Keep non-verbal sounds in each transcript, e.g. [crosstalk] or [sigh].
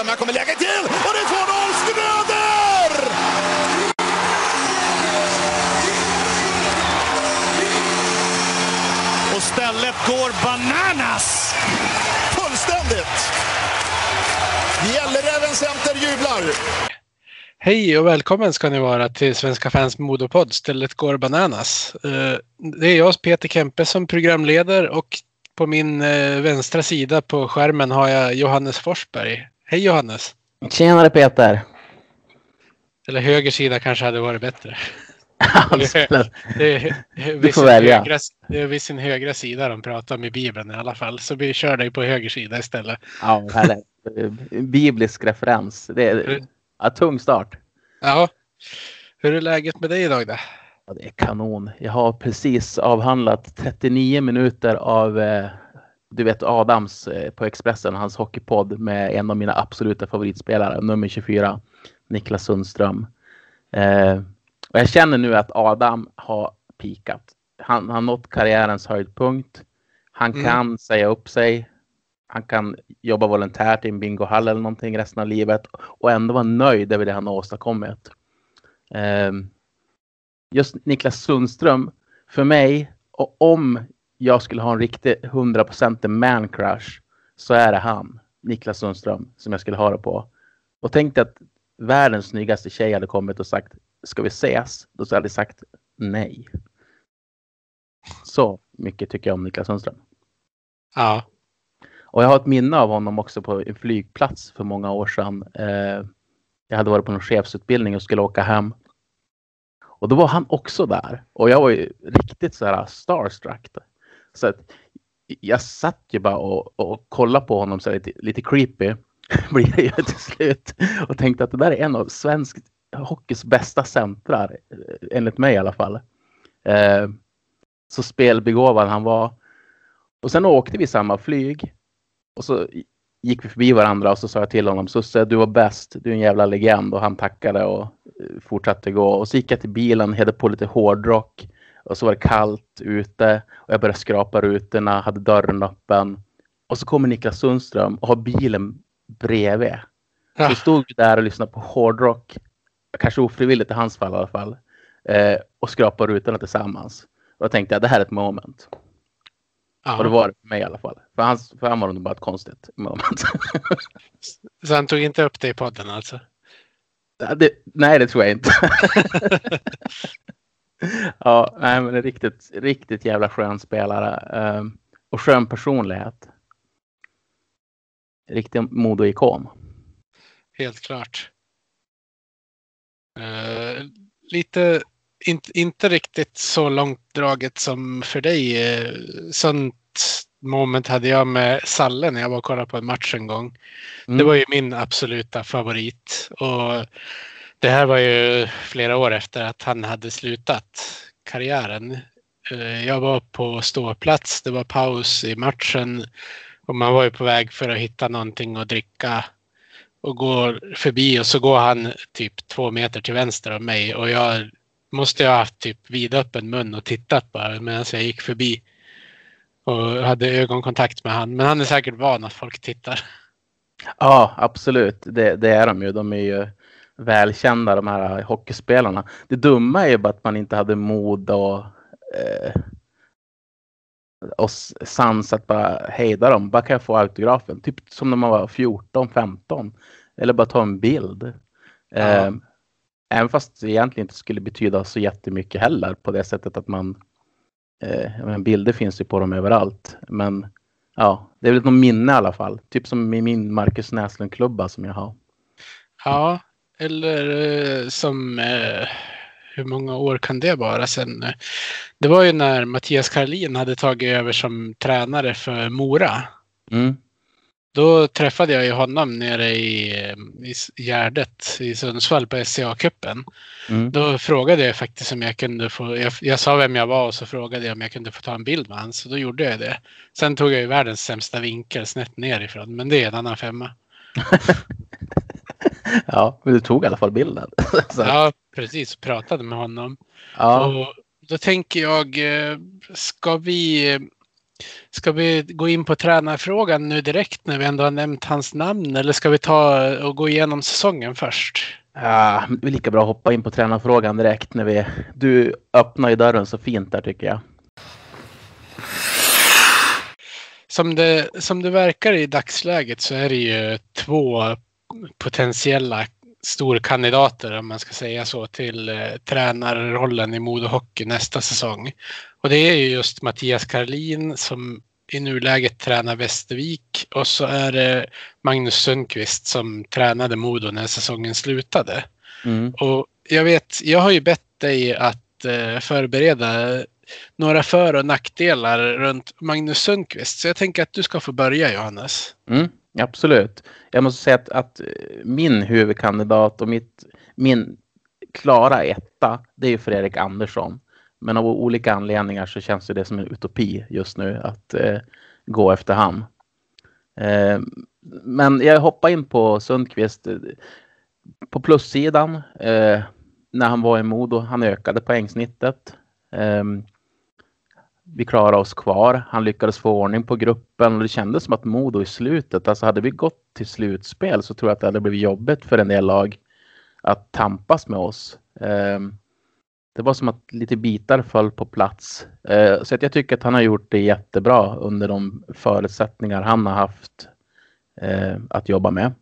Sundström. Här kommer läget till och det är 2-0 Schröder! Och stället går bananas! Fullständigt! Gälleräven Center jublar. Hej och välkommen ska ni vara till Svenska fans modopodd Stället går bananas. Eh, Det är jag, Peter Kempe, som programleder och på min eh, vänstra sida på skärmen har jag Johannes Forsberg. Hej Johannes! Tjenare Peter! Eller höger sida kanske hade varit bättre. [laughs] Det är Du får sin välja. högra, det är vid sin högra sida de pratar om i Bibeln i alla fall. Så vi kör dig på höger sida istället. ja, här är eh, biblisk referens. Det är ja, tung start. Ja, hur är läget med dig idag då? Ja, det är kanon. Jag har precis avhandlat 39 minuter av eh, du vet Adams eh, på Expressen, hans hockeypodd med en av mina absoluta favoritspelare, nummer 24, Niklas Sundström. Eh, och jag känner nu att Adam har pikat. Han han har nått karriärens höjdpunkt. Han Mm. kan säga upp sig. Han kan jobba volontärt i en bingohall eller någonting resten av livet och ändå vara nöjd över det han har åstadkommit. Eh, just Niklas Sundström, för mig, och om jag skulle ha en riktig 100% man crush så är det han, Niklas Sundström, som jag skulle ha det på. Och tänk dig att världens snyggaste tjej hade kommit och sagt ska vi ses? Då hade jag sagt nej. Så mycket tycker jag om Niklas Sundström. Ja, Och jag har ett minne av honom också på en flygplats för många år sedan. Eh, jag hade varit på en chefsutbildning och skulle åka hem. Och då var han också där. Och jag var ju riktigt så här starstruck. Så att jag satt ju bara och, och kollade på honom så lite, lite creepy. [laughs] Blir det ju till slut. Och tänkte att det där är en av svensk hockeys bästa centrar. Eh, enligt mig i alla fall. Eh, så spelbegåvad han var. Och sen åkte vi samma flyg. Och så gick vi förbi varandra och så sa jag till honom Susse, du var bäst, du är en jävla legend. Och han tackade och eh, fortsatte gå. Och så gick jag till bilen, hade på lite hårdrock. Och så var det kallt ute och jag började skrapa rutorna, hade dörren öppen. Och så kommer Niklas Sundström och har bilen bredvid. Så stod vi där och lyssnade på hårdrock, kanske ofrivilligt i hans fall i alla fall. Eh, och skrapade rutorna tillsammans. Och jag tänkte att det här är ett moment. ja. Och det var det för mig i alla fall. För, hans, för han var nog bara ett konstigt moment. [laughs] Så han tog inte upp det i podden alltså? Det, nej, det tror jag inte. [laughs] [laughs] ja, nej, men en riktigt, riktigt jävla skön spelare. ehm, och skön personlighet. Riktig modoikon. Helt klart. Eh, lite, in, inte riktigt så långt draget som för dig. Uh, sånt moment hade jag med Salle när jag var och kollade på en match en gång. Mm. Det var ju min absoluta favorit. Och det här var ju flera år efter att han hade slutat karriären. Eh, jag var på ståplats, det var paus i matchen och man var ju på väg för att hitta någonting att dricka och går förbi och så går han typ två meter till vänster av mig och jag måste ha haft typ vidöppen mun och tittat bara medan jag gick förbi och hade ögonkontakt med han. Men han är säkert van att folk tittar. Ja, absolut. Det, det är de ju. De är ju välkända de här hockeyspelarna. Det dumma är ju bara att man inte hade mod och, eh, och sans att bara hejda dem. Bara kan jag få autografen? Typ som när man var 14, 15. Eller bara ta en bild. Ja. Eh, även fast det egentligen inte skulle betyda så jättemycket heller på det sättet att man eh, menar, bilder finns ju på dem överallt. Men ja, det är väl något minne i alla fall. Typ som i min Marcus Näslund-klubba som jag har. Ja, eller eh, som eh, hur många år kan det vara sedan? Det var ju när Mattias Karlin hade tagit över som tränare för Mora. Mm. Då träffade jag ju honom nere i, eh, i Gärdet i Sundsvall på SCA-cupen. Mm. Då frågade jag faktiskt om jag kunde få, jag, jag sa vem jag var och så frågade jag om jag kunde få ta en bild med honom. Så då gjorde jag det. Sen tog jag ju världens sämsta vinkel snett nerifrån, men det är en annan femma. [laughs] [laughs] Ja, men du tog i alla fall bilden. [laughs] Ja, precis. Pratade med honom. ja. Och då tänker jag, eh, ska vi... Ska vi gå in på tränarfrågan nu direkt när vi ändå har nämnt hans namn eller ska vi ta och gå igenom säsongen först? Ja, det är lika bra att hoppa in på tränarfrågan direkt när vi... Du öppnar ju dörren så fint där tycker jag. Som det, som det verkar i dagsläget så är det ju två potentiella storkandidater om man ska säga så till eh, tränarrollen i Modo Hockey nästa säsong. Och det är ju just Mattias Karlin som i nuläget tränar Västervik och så är det Magnus Sundqvist som tränade Modo när säsongen slutade. Mm. Och jag vet, jag har ju bett dig att eh, förbereda några för och nackdelar runt Magnus Sundqvist. Så jag tänker att du ska få börja Johannes. Mm, absolut. Jag måste säga att, att eh, min huvudkandidat och mitt, min klara etta, det är ju Fredrik Andersson. Men av olika anledningar så känns det som en utopi just nu att eh, gå efter han. Eh, men jag hoppar in på Sundqvist. På plussidan, eh, när han var i Modo, han ökade poängsnittet. Ehm, vi klarade oss kvar. Han lyckades få ordning på gruppen och det kändes som att Modo i slutet, alltså hade vi gått till slutspel så tror jag att det hade blivit jobbigt för en del lag att tampas med oss. Ehm, det var som att lite bitar föll på plats. Ehm, så att jag tycker att han har gjort det jättebra under de förutsättningar han har haft ehm, att jobba med.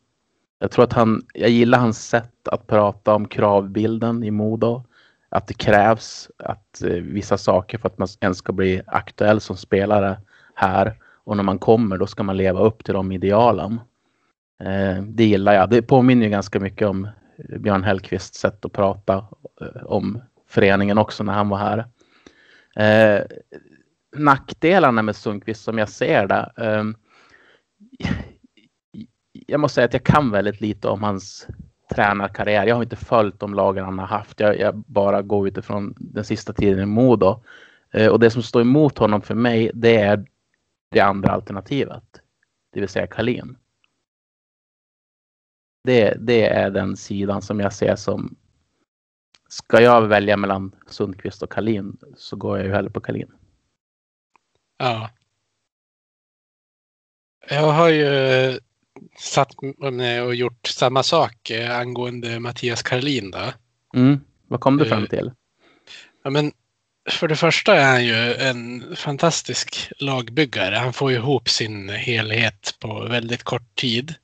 Jag tror att han, jag gillar hans sätt att prata om kravbilden i Modo att det krävs att eh, vissa saker för att man ens ska bli aktuell som spelare här. Och när man kommer då ska man leva upp till de idealen. Eh, det gillar jag. Det påminner ju ganska mycket om eh, Björn Hellkvists sätt att prata eh, om föreningen också när han var här. Eh, nackdelarna med Sundqvist som jag ser det. Eh, jag måste säga att jag kan väldigt lite om hans tränarkarriär. Jag har inte följt de lagen han har haft. Jag, jag bara går utifrån den sista tiden i Modo. Eh, och det som står emot honom för mig, det är det andra alternativet. Det vill säga Kalin. Det, det är den sidan som jag ser som Ska jag välja mellan Sundqvist och Kalin så går jag ju hellre på Kalin. Ja. Jag har ju satt och gjort samma sak eh, angående Mattias Karlin. Då. Mm. Vad kom du fram eh, till? Ja, men för det första är han ju en fantastisk lagbyggare. Han får ihop sin helhet på väldigt kort tid.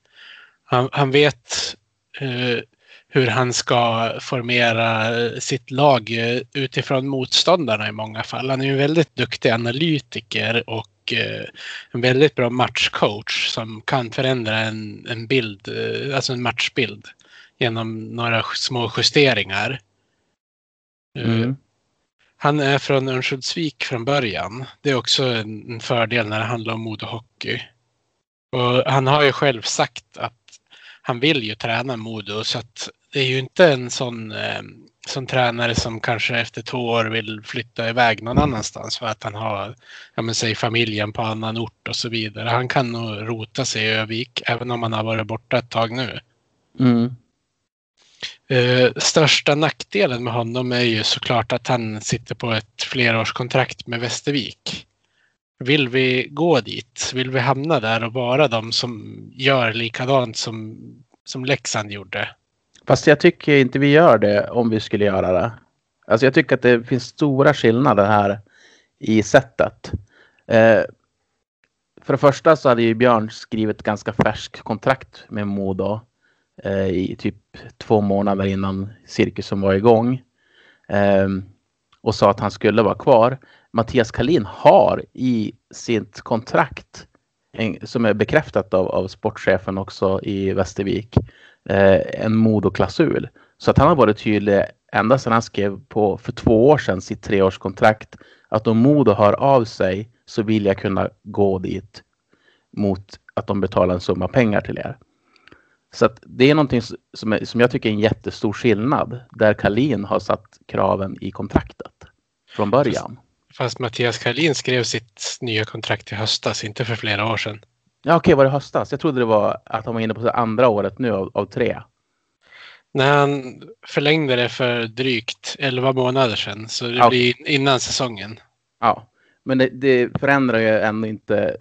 Han, han vet eh, hur han ska formera sitt lag eh, utifrån motståndarna i många fall. Han är ju en väldigt duktig analytiker och Eh, en väldigt bra matchcoach som kan förändra en, en bild, eh, alltså en matchbild genom några små justeringar. Eh, mm. Han är från Örnsköldsvik från början. Det är också en fördel när det handlar om modehockey. Och han har ju själv sagt att han vill ju träna Modo så att det är ju inte en sån som tränare som kanske efter två år vill flytta iväg någon annanstans för att han har, ja men säg familjen på annan ort och så vidare. Han kan nog rota sig i Övik även om han har varit borta ett tag nu. Mm. Uh, största nackdelen med honom är ju såklart att han sitter på ett flerårskontrakt med Västervik. Vill vi gå dit? Vill vi hamna där och vara de som gör likadant som, som Leksand gjorde? Fast jag tycker inte vi gör det om vi skulle göra det. Alltså jag tycker att det finns stora skillnader här i sättet. Eh, för det första så hade ju Björn skrivit ganska färsk kontrakt med Modo eh, i typ två månader innan cirkusen var igång. Eh, och sa att han skulle vara kvar. Mattias Kalin har i sitt kontrakt, en, som är bekräftat av, av sportchefen också i Västervik, eh, en Modo-klausul. Så att han har varit tydlig ända sedan han skrev på för två år sedan sitt treårskontrakt att om Modo hör av sig så vill jag kunna gå dit mot att de betalar en summa pengar till er. Så att det är någonting som, är, som jag tycker är en jättestor skillnad där Kalin har satt kraven i kontraktet från början. Fast, fast Mattias Kalin skrev sitt nya kontrakt i höstas, inte för flera år sedan. Ja, okej, var det höstas? Jag trodde det var att han var inne på andra året nu av, av tre. När han förlängde det för drygt 11 månader sedan, så det ja. blir innan säsongen. Ja, men det, det, förändrar ju ändå inte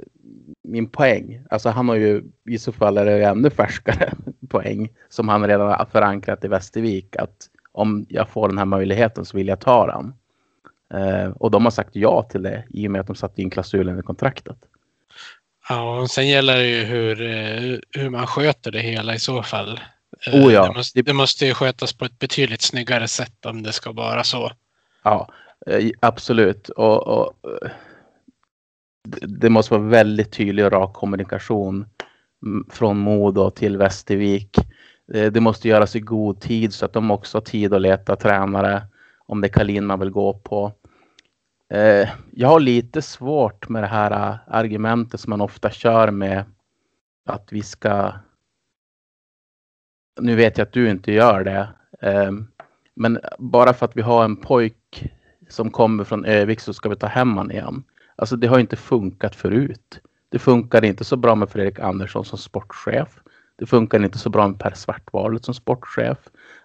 min poäng. Alltså han har ju i så fall är det ännu färskare [laughs] poäng som han redan har förankrat i Västervik. Att om jag får den här möjligheten så vill jag ta den. Eh, och de har sagt ja till det i och med att de satte in klausulen i kontraktet. Ja, och sen gäller det ju hur, eh, hur man sköter det hela i så fall. Eh, oh ja. det, måste, det måste ju skötas på ett betydligt snyggare sätt om det ska vara så. Ja, eh, absolut. Och, och, det måste vara väldigt tydlig och rak kommunikation från Modo till Västervik. Det måste göras i god tid så att de också har tid att leta tränare om det är Kalin man vill gå på. Eh, jag har lite svårt med det här eh, argumentet som man ofta kör med att vi ska. Nu vet jag att du inte gör det, eh, men bara för att vi har en pojk som kommer från Övik så ska vi ta hem honom igen. Alltså det har inte funkat förut. Det funkar inte så bra med Fredrik Andersson som sportchef. Det funkar inte så bra med Per Svartvalet som sportchef.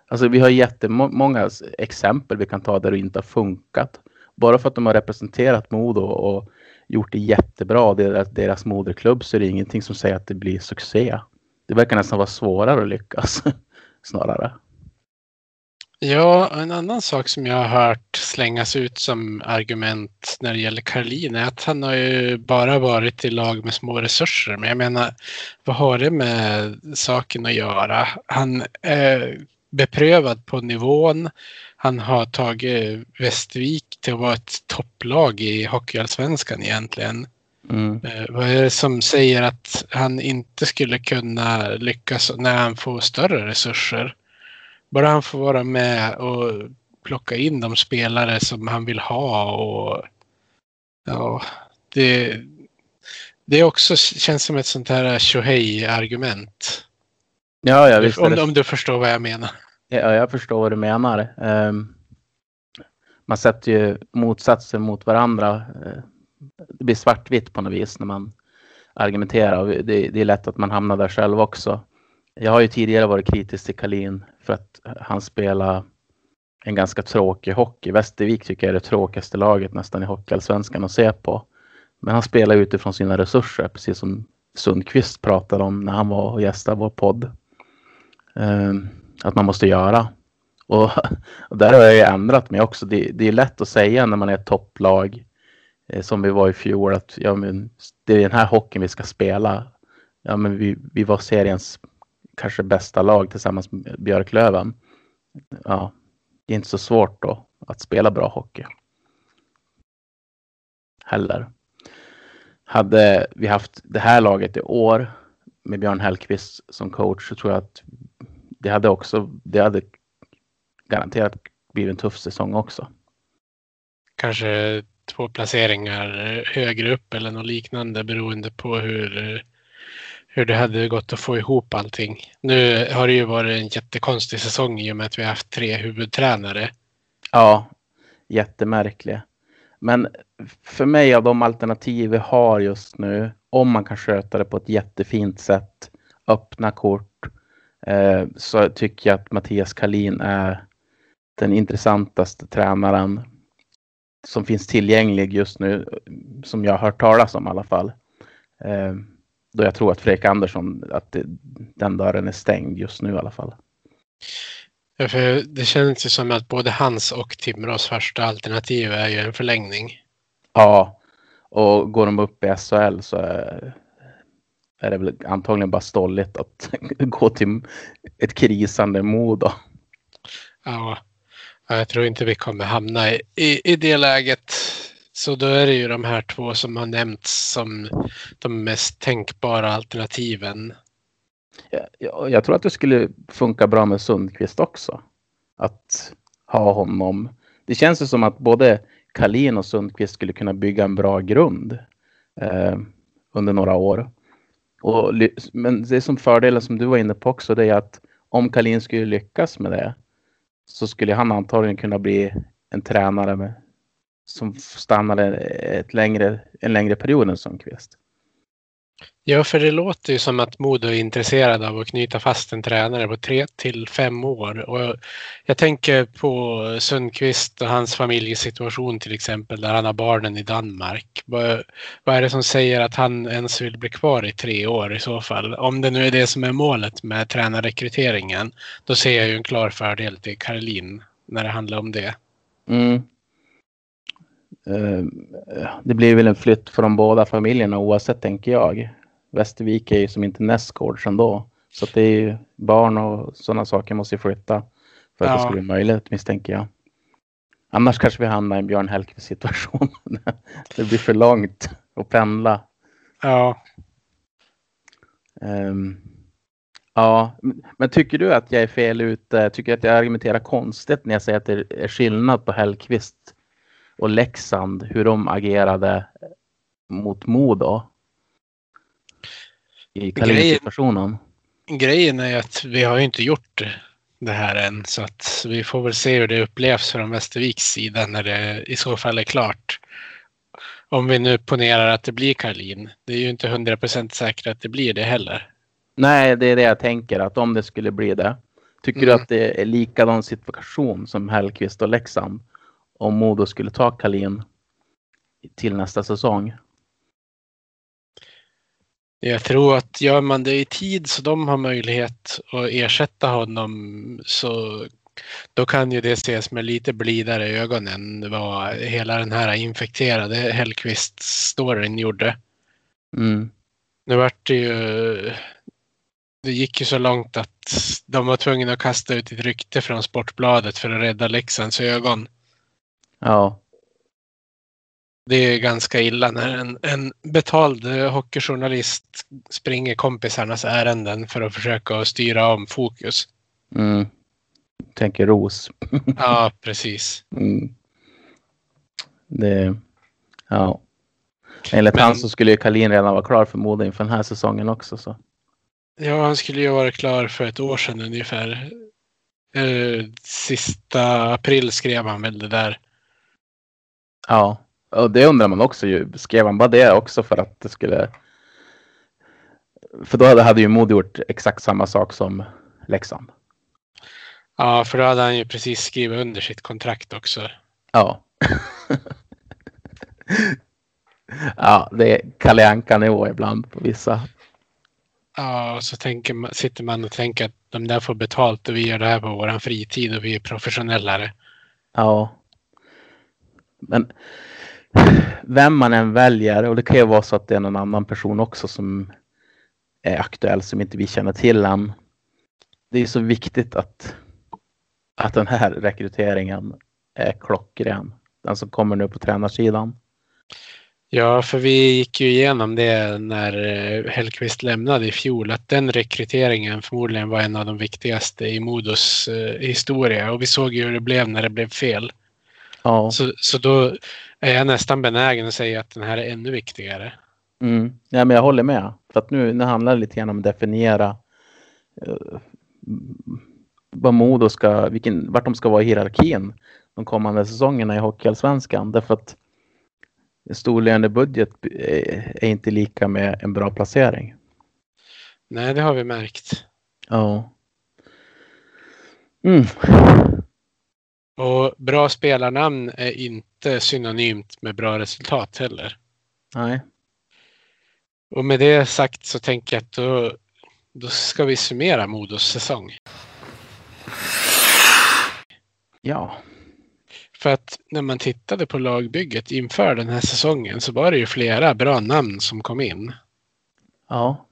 Alltså vi har jättemånga exempel vi kan ta där det inte har funkat bara för att de har representerat Modo och gjort det jättebra, deras, deras moderklubb, så är det ingenting som säger att det blir succé. Det verkar nästan vara svårare att lyckas [laughs] snarare. Ja, en annan sak som jag har hört slängas ut som argument när det gäller Karlin är att han har ju bara varit i lag med små resurser. Men jag menar, vad har det med saken att göra? Han är beprövad på nivån han har tagit Västervik till att vara ett topplag i Hockeyallsvenskan egentligen. Mm. Eh, vad är det som säger att han inte skulle kunna lyckas när han får större resurser? Bara han får vara med och plocka in de spelare som han vill ha och ja, det, det också känns som ett sånt här Shohei-argument. Ja, ja, visst. Om, om du förstår vad jag menar. Ja, jag förstår vad du menar. Ehm, man sätter ju motsatser mot varandra. Eh, det blir svartvitt på något vis när man argumenterar. Det, det, är lätt att man hamnar där själv också. Jag har ju tidigare varit kritisk till Kalin för att han spelar en ganska tråkig hockey. Västervik tycker jag är det tråkigaste laget nästan i Hockeyallsvenskan att se på. Men han spelar utifrån sina resurser, precis som Sundqvist pratade om när han var och gästade vår podd. Um, att man måste göra. Och, och [laughs] där har jag ju ändrat mig också. Det, det, är lätt att säga när man är ett topplag eh, som vi var i fjol att ja, men, det är den här hockeyn vi ska spela. Ja, men vi, vi var seriens kanske bästa lag tillsammans med Björklöven. Ja, det är inte så svårt då att spela bra hockey. Heller. Hade vi haft det här laget i år med Björn Hellkvist som coach så tror jag att det hade också, det hade garanterat blivit en tuff säsong också. Kanske två placeringar högre upp eller något liknande beroende på hur, hur det hade gått att få ihop allting. Nu har det ju varit en jättekonstig säsong i och med att vi har haft tre huvudtränare. Ja, jättemärklig. Men för mig av de alternativ vi har just nu, om man kan sköta det på ett jättefint sätt, öppna kort, Eh, så tycker jag att Mattias Kalin är den intressantaste tränaren som finns tillgänglig just nu, som jag har hört talas om i alla fall. Eh, då jag tror att Fredrik Andersson, att det, den dörren är stängd just nu i alla fall. Ja, för det känns ju som att både hans och Timrås första alternativ är ju en förlängning. Ja, och går de upp i SHL så är, är det väl antagligen bara stolligt att [laughs] gå till ett krisande Modo. Ja, jag tror inte vi kommer hamna i, i, i det läget. Så då är det ju de här två som har nämnts som de mest tänkbara alternativen. Ja, jag, jag tror att det skulle funka bra med Sundqvist också. Att ha honom. Det känns ju som att både Kalin och Sundqvist skulle kunna bygga en bra grund eh, under några år. Och, men det som fördelen som du var inne på också, det är att om Kalin skulle lyckas med det så skulle han antagligen kunna bli en tränare med, som stannade ett längre, en längre period än Sundqvist. Ja, för det låter ju som att Modo är intresserad av att knyta fast en tränare på tre till fem år. Och jag tänker på Sundqvist och hans familjesituation till exempel, där han har barnen i Danmark. Vad, är det som säger att han ens vill bli kvar i tre år i så fall? Om det nu är det som är målet med tränarrekryteringen, då ser jag ju en klar fördel till Karolin när det handlar om det. Mm. Uh, det blir väl en flytt från båda familjerna oavsett, tänker jag. Västervik är ju som inte nästgårds ändå. Så det är ju barn och sådana saker måste ju flytta för att ja. det ska bli möjligt misstänker jag. Annars kanske vi hamnar i en Björn Hellkvist situation. [laughs] det blir för långt att pendla. Ja. Um, ja, men tycker du att jag är fel ute? Tycker du att jag argumenterar konstigt när jag säger att det är skillnad på Hellkvist och Leksand, hur de agerade mot Modo? i Kalin-situationen. Grejen är att vi har ju inte gjort det här än så att vi får väl se hur det upplevs från Västerviks sida när det i så fall är klart. Om vi nu ponerar att det blir Karlin. Det är ju inte hundra procent säkert att det blir det heller. Nej, det är det jag tänker att om det skulle bli det. Tycker mm. du att det är likadan situation som Hellkvist och Leksand? Om Modo skulle ta Kalin till nästa säsong? Jag tror att gör man det i tid så de har möjlighet att ersätta honom så då kan ju det ses med lite blidare ögon än vad hela den här infekterade Hellqvist-storyn gjorde. Mm. Nu vart det ju... Det gick ju så långt att de var tvungna att kasta ut ett rykte från Sportbladet för att rädda Leksands ögon. Ja det är ganska illa när en, en betald hockeyjournalist springer kompisarnas ärenden för att försöka styra om fokus. Mm. Tänker Ros. ja, [laughs] precis. Mm. Det, ja. Enligt Men, han så skulle ju Kalin redan vara klar för Modo inför den här säsongen också. Så. Ja, han skulle ju vara klar för ett år sedan ungefär. Eh, sista april skrev han väl det där. Ja. Och det undrar man också ju. Skrev han bara det också för att det skulle... För då hade ju Modo gjort exakt samma sak som Leksand. Ja, för då hade han ju precis skrivit under sitt kontrakt också. Ja. [laughs] ja, det är Kalle Anka-nivå ibland på vissa. Ja, och så tänker man, sitter man och tänker att de där får betalt och vi gör det här på vår fritid och vi är professionellare. Ja. Men vem man än väljer och det kan ju vara så att det är någon annan person också som är aktuell som inte vi känner till än. Det är så viktigt att, att den här rekryteringen är klockren. Den som kommer nu på tränarsidan. Ja, för vi gick ju igenom det när eh, Hellqvist lämnade i fjol, att den rekryteringen förmodligen var en av de viktigaste i Modos eh, historia och vi såg ju hur det blev när det blev fel. Ja. Så, så då är jag nästan benägen att säga att den här är ännu viktigare. Mm. Ja, men jag håller med. För att nu, nu handlar det lite grann om att definiera uh, vad Modo ska, vilken, vart de ska vara i hierarkin de kommande säsongerna i Hockeyallsvenskan. Därför att storlönande budget är inte lika med en bra placering. Nej, det har vi märkt. Ja. Mm. Och bra spelarnamn är inte synonymt med bra resultat heller. Nej. Och med det sagt så tänker jag att då, då ska vi summera Modos säsong. Ja. För att när man tittade på lagbygget inför den här säsongen så var det ju flera bra namn som kom in. Ja.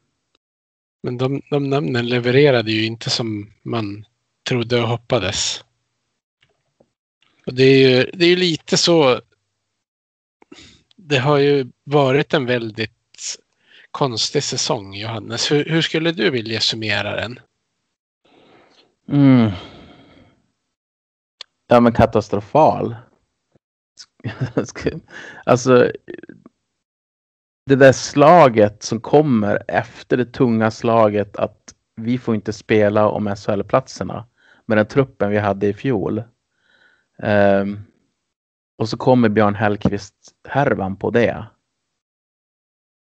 Men de, de namnen levererade ju inte som man trodde och hoppades. Och det är ju det är lite så. Det har ju varit en väldigt konstig säsong, Johannes. Hur, hur skulle du vilja summera den? Mm. Ja, men katastrofal. [laughs] alltså, det där slaget som kommer efter det tunga slaget att vi får inte spela om SHL-platserna med den truppen vi hade i fjol. Um, och så kommer Björn Hellkvist härvan på det.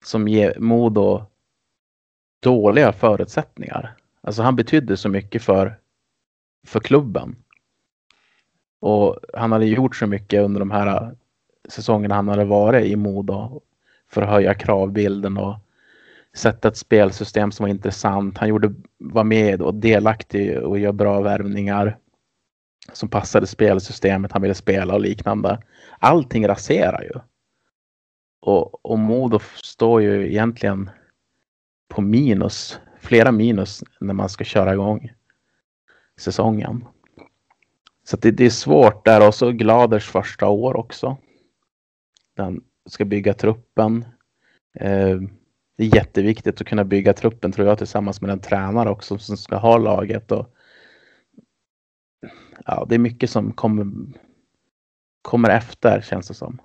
som ger Modo dåliga förutsättningar. Alltså han betydde så mycket för, för klubben. Och han hade gjort så mycket under de här säsongerna han hade varit i Modo för att höja kravbilden och sätta ett spelsystem som var intressant. Han gjorde, var med och delaktig och gör bra värvningar som passade spelsystemet han ville spela och liknande. Allting raserar ju. Och, och Modo står ju egentligen på minus, flera minus när man ska köra igång säsongen. Så det, det, är svårt där och så Gladers första år också. Den ska bygga truppen. Eh, det är jätteviktigt att kunna bygga truppen tror jag tillsammans med den tränare också som ska ha laget. Och, ja, det är mycket som kommer, kommer efter känns det som.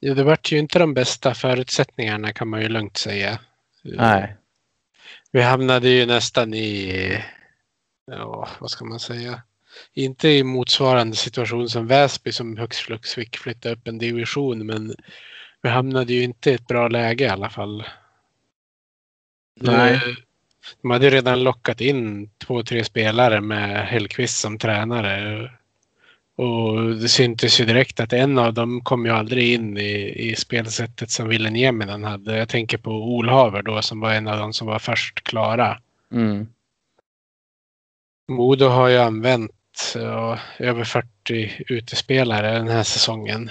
Ja, det vart ju inte de bästa förutsättningarna kan man ju lugnt säga. Nej. Vi hamnade ju nästan i, ja vad ska man säga, inte i motsvarande situation som Väsby som högst flux fick flytta upp en division men vi hamnade ju inte i ett bra läge i alla fall. Nej. De hade redan lockat in två, tre spelare med Hellqvist som tränare. Och det syntes ju direkt att en av dem kom ju aldrig in i, i spelsättet som Ville Nieminen hade. Jag tänker på Olhaver då som var en av dem som var först klara. Mm. Modo har ju använt ja, över 40 utespelare den här säsongen.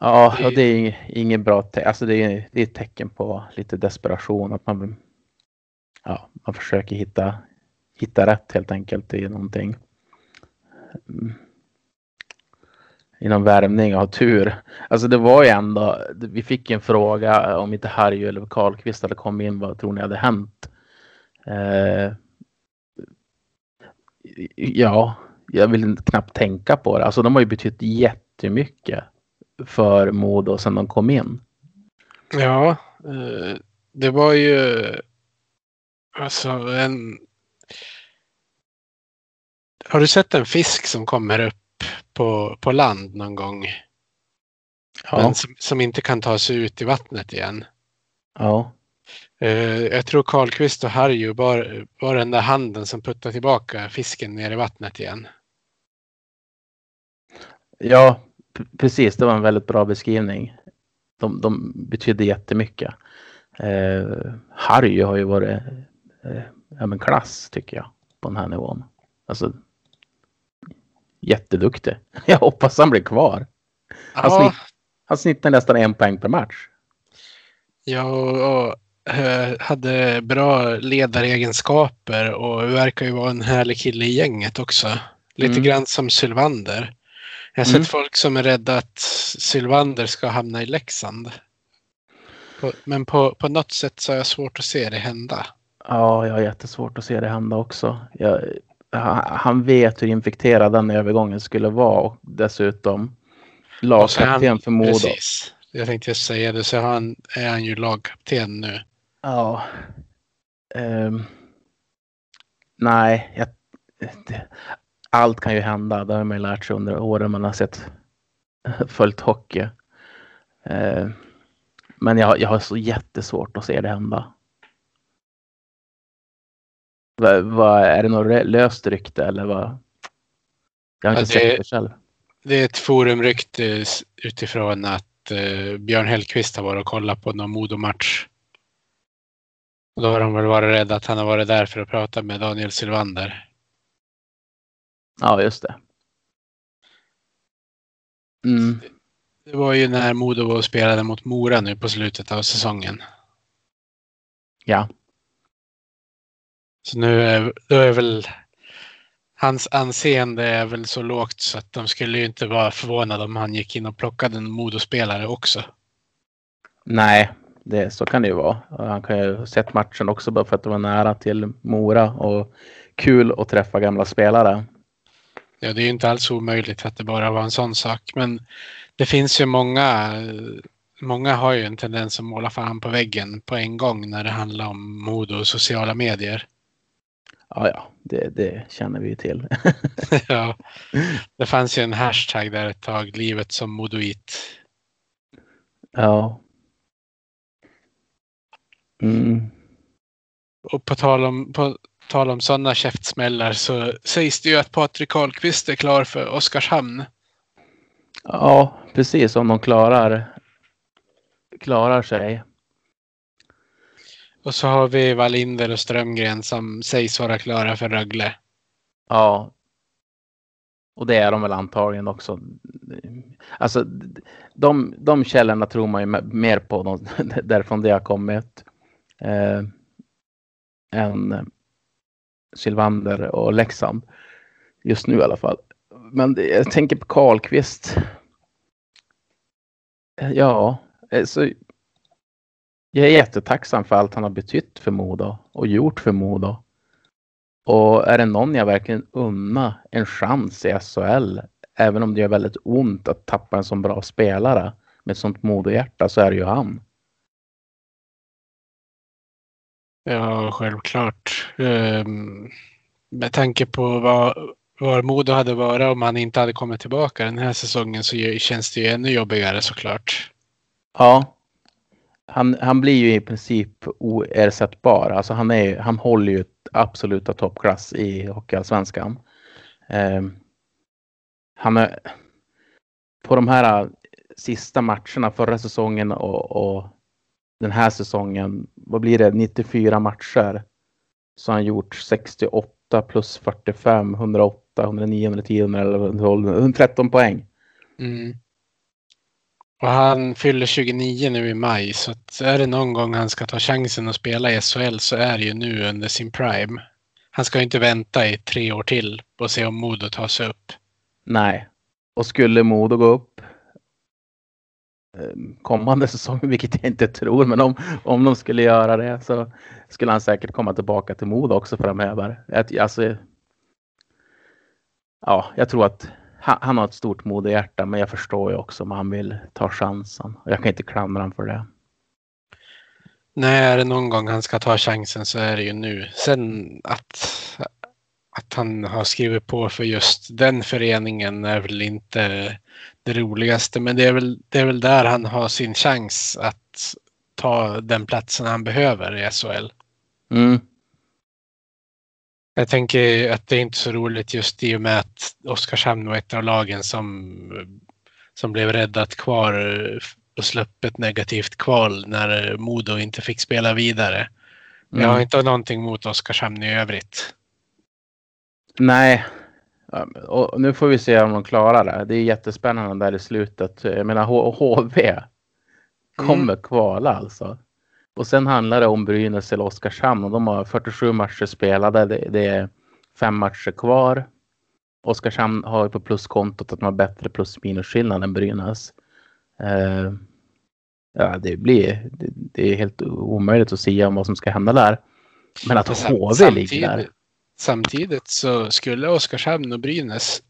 Ja, och det är inget bra tecken. Alltså det är, det är ett tecken på lite desperation. Att man, ja, man försöker hitta, hitta rätt helt enkelt i någonting. Mm. Inom värmning och ha tur. Alltså det var ju ändå, vi fick en fråga om inte Harry eller Karlqvist hade kommit in, vad tror ni hade hänt? Eh, ja, jag vill knappt tänka på det. Alltså de har ju betytt jättemycket för Modo sedan de kom in. Ja, eh, det var ju alltså en. Har du sett en fisk som kommer upp på, på land någon gång? Ja. Men som, som inte kan ta sig ut i vattnet igen. Ja. Uh, jag tror Karlqvist och Harju var, var den där handen som puttade tillbaka fisken ner i vattnet igen. Ja, precis. Det var en väldigt bra beskrivning. De, de betydde jättemycket. Eh, Harry har ju varit eh, ja, men klass tycker jag på den här nivån. Alltså jätteduktig. [laughs] Jag hoppas han blir kvar. Han, Ja. snitt, han snittar nästan en poäng per match. Ja, och, eh, hade bra ledaregenskaper och verkar ju vara en härlig kille i gänget också. Lite Mm. grann som Sylvander. Jag har Mm. sett folk som är rädda att Sylvander ska hamna i Leksand. På, men på, på något sätt så har jag svårt att se det hända. Ja, jag har jättesvårt att se det hända också. Jag, han, vet hur infekterad den övergången skulle vara och dessutom lagkapten för Modo. Precis. Jag tänkte säga det, så han, är han ju lagkapten nu. Ja. Ehm, nej, jag, det, allt kan ju hända. Det har man ju lärt sig under åren man har sett [laughs] följt hockey. Ehm, men jag, jag har så jättesvårt att se det hända. Va, va, är det något löst rykte eller vad? Jag har Ja, inte det- sett det själv. Det är ett forumrykte utifrån att eh, Björn Hellkvist har varit och kollat på någon Modo-match. Då har de väl varit rädda att han har varit där för att prata med Daniel Sylvander. Ja, just det. Mm. Det var ju när Modo spelade mot Mora nu på slutet av säsongen. Ja. Så nu är, då är väl hans anseende är väl så lågt så att de skulle ju inte vara förvånade om han gick in och plockade en Modo-spelare också. Nej, det, så kan det ju vara. Han kan ju ha sett matchen också bara för att det var nära till Mora och kul att träffa gamla spelare. Ja, det är inte alls omöjligt att det bara var en sån sak. Men det finns ju många, många har ju en tendens att måla fan på väggen på en gång när det handlar om mode och sociala medier. Ja, ja, det, det känner vi ju till. [laughs] [laughs] ja. Det fanns ju en hashtag där ett tag, livet som modoit. ja. Mm. Och på tal om, på tal om sådana käftsmällar så sägs det ju att Patrik Karlqvist är klar för Oskarshamn. Ja, precis. Om de klarar, klarar sig. Och så har vi Wallinder och Strömgren som sägs vara klara för Rögle. Ja. Och det är de väl antagligen också. Alltså, de, de källorna tror man ju mer på de, [laughs] därifrån det har kommit. Eh, än Sylvander och Leksand. Just nu i alla fall. Men det, jag tänker på Karlqvist. Ja, eh, så jag är jättetacksam för allt han har betytt för Modo och gjort för Modo. Och är det någon jag verkligen unna en chans i SHL, även om det gör väldigt ont att tappa en sån bra spelare med ett sånt Modo-hjärta så är det ju han. Ja, självklart. Um, med tanke på vad, vad Modo hade varit om han inte hade kommit tillbaka den här säsongen så känns det ju ännu jobbigare såklart. Ja. Han, han blir ju i princip oersättbar. Alltså han, är, han håller ju absoluta toppklass i Hockeyallsvenskan. Ehm, han är, på de här sista matcherna förra säsongen och, och, den här säsongen, vad blir det, 94 matcher. Så har han gjort 68 plus 45, 108 109, 110, 111, 113 poäng. Mm. Och han fyller 29 nu i maj så är det någon gång han ska ta chansen att spela i SHL så är det ju nu under sin prime. Han ska inte vänta i tre år till och se om Modo tar sig upp. Nej, och skulle Modo gå upp Ehm, kommande [laughs] säsong, vilket jag inte tror, men om, om de skulle göra det så skulle han säkert komma tillbaka till Modo också framöver. Alltså, ja, jag tror att han, han har ett stort modehjärta, men jag förstår ju också om han vill ta chansen. Jag kan inte klandra honom för det. Nej, är det någon gång han ska ta chansen så är det ju nu. Sen att, att han har skrivit på för just den föreningen är väl inte det roligaste, men det är väl, det är väl där han har sin chans att ta den platsen han behöver i SHL. Mm. Jag tänker att det är inte så roligt just i och med att Oskarshamn var ett av lagen som, som blev räddat kvar och släpp ett negativt kval när Modo inte fick spela vidare. Mm. Jag har inte någonting mot Oskarshamn i övrigt. Nej, och nu får vi se om de klarar det. Det är jättespännande där i slutet. Jag menar HV kommer mm. kvala alltså. Och sen handlar det om Brynäs eller Oskarshamn och de har 47 matcher spelade. Det, det är fem matcher kvar. Oskarshamn har ju på pluskontot att de har bättre plus minusskillnad än Brynäs. Uh, ja, det blir det, det, är helt omöjligt att säga om vad som ska hända där. Men att HV ligger där. Samtidigt så skulle Oskarshamn och Brynäs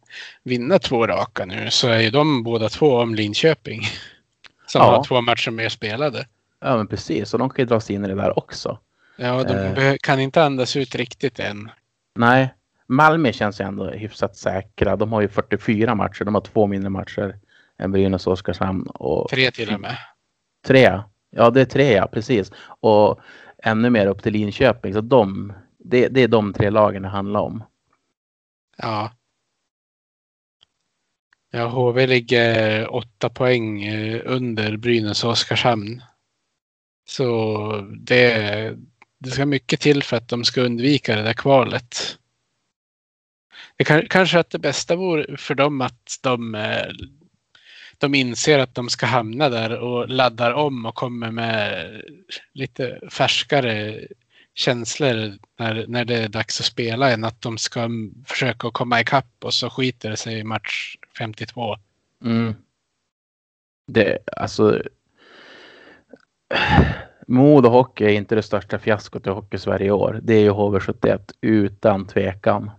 vinna två raka nu så är ju de båda två om Linköping. [laughs] Som ja. har två matcher mer spelade. Ja, men precis. Och de kan ju dras in i det där också. Ja, de eh. kan inte andas ut riktigt än. Nej, Malmö känns ju ändå hyfsat säkra. De har ju 44 matcher. De har två mindre matcher än Brynäs och Oskarshamn. Och... Tre till och med. Tre? Ja, det är tre, ja, precis. Och ännu mer upp till Linköping. Så de, det, det är de tre lagen det handlar om. Ja. Ja, HV ligger åtta poäng eh, under Brynäs och Oskarshamn. Så det, det ska mycket till för att de ska undvika det där kvalet. Det kan, kanske att det bästa vore för dem att de, eh, de inser att de ska hamna där och laddar om och kommer med lite färskare känslor när, när det är dags att spela än att de ska försöka komma ikapp och så skiter det sig i match 52. Mm. Det, alltså, Modo Hockey är inte det största fiaskot i Hockey-Sverige i år. Det är ju HV71 utan tvekan.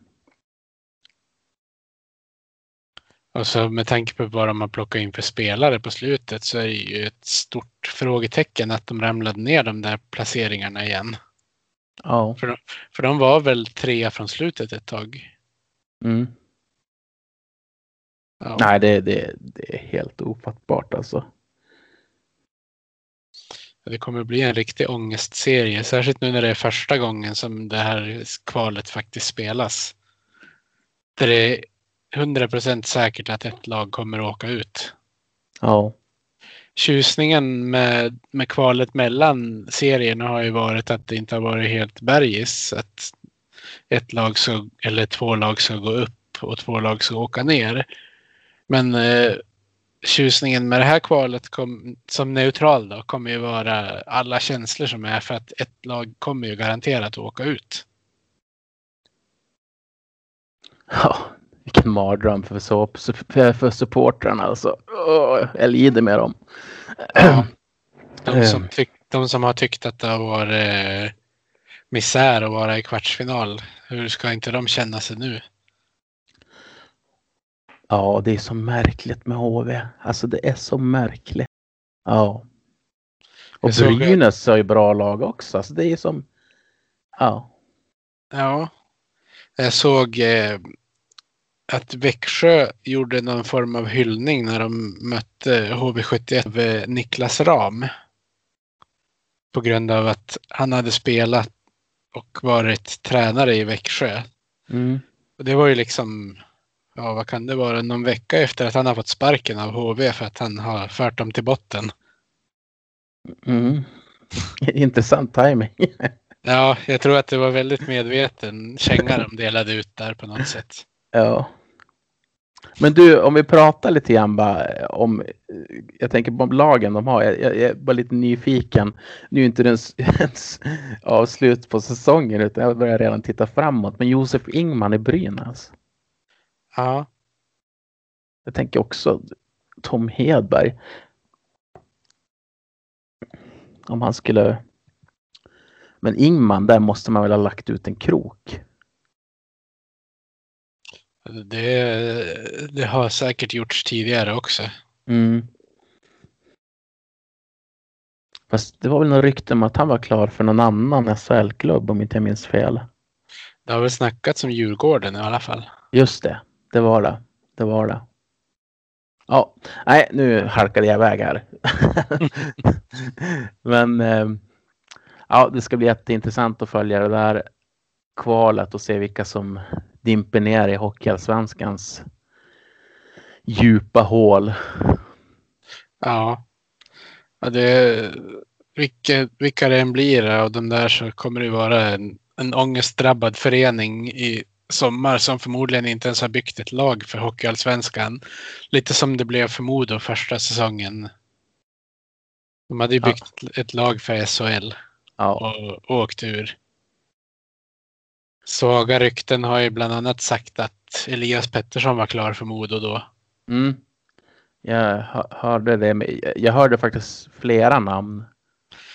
Och så med tanke på vad de har plockat in för spelare på slutet så är det ju ett stort frågetecken att de ramlade ner de där placeringarna igen. Ja. För de, för de var väl trea från slutet ett tag. Mm. Ja. Nej, det, det, det är helt ofattbart alltså. Det kommer bli en riktig ångestserie, särskilt nu när det är första gången som det här kvalet faktiskt spelas. Där det är 100% säkert att ett lag kommer att åka ut. Ja. Tjusningen med, med kvalet mellan serierna har ju varit att det inte har varit helt bergis. Att ett lag ska, eller två lag ska gå upp och två lag ska åka ner. Men eh, tjusningen med det här kvalet kom, som neutral då kommer ju vara alla känslor som är för att ett lag kommer ju garanterat att åka ut. ja. Vilken mardröm för, så, för, för supportrarna alltså. Åh, jag lider med dem. Ja. [clears throat] De, som tyck, de som har tyckt att det har varit eh, misär att vara i kvartsfinal. Hur ska inte de känna sig nu? Ja, det är så märkligt med HV. Alltså det är så märkligt. Ja. Och Brynäs har ju bra lag också. Alltså det är som... Ja. Ja, jag såg eh, att Växjö gjorde någon form av hyllning när de mötte HV71 av eh, Niklas Ram. På grund av att han hade spelat och varit tränare i Växjö. Mm. Och det var ju liksom, ja vad kan det vara, någon vecka efter att han har fått sparken av HV för att han har fört dem till botten. Mm. [laughs] Intressant timing. [laughs] Ja, jag tror att det var väldigt medveten känga de delade ut där på något sätt. Ja. Men du, om vi pratar lite grann bara om, jag tänker på lagen de har. Jag, jag, jag är bara lite nyfiken. Nu är inte det ens, [laughs] ens avslut på säsongen utan jag börjar redan titta framåt. Men Josef Ingman i Brynäs. Ja, Jag tänker också Tom Hedberg. Om han skulle... Men Ingman, där måste man väl ha lagt ut en krok. Det, det har säkert gjorts tidigare också. Mm. Fast det var väl något rykte om att han var klar för någon annan SHL-klubb om inte jag minns fel. Det har väl snackats om Djurgården i alla fall. Just det, det var det. Det var det. Ja, nej, nu halkade jag iväg här. [laughs] Men eh, ja, det ska bli jätteintressant att följa det där kvalet och se vilka som dimper ner i Hockeyallsvenskans djupa hål. Ja. ja det, vilka, vilka det än blir av de där så kommer det vara en, en ångestdrabbad förening i sommar som förmodligen inte ens har byggt ett lag för Hockeyallsvenskan. Lite som det blev för Modo första säsongen. De hade ju Ja. byggt ett lag för SHL Ja, och, och åkt ur. Svaga rykten har ju bland annat sagt att Elias Pettersson var klar för Modo då. mm. jag hö- hörde det. Jag hörde faktiskt flera namn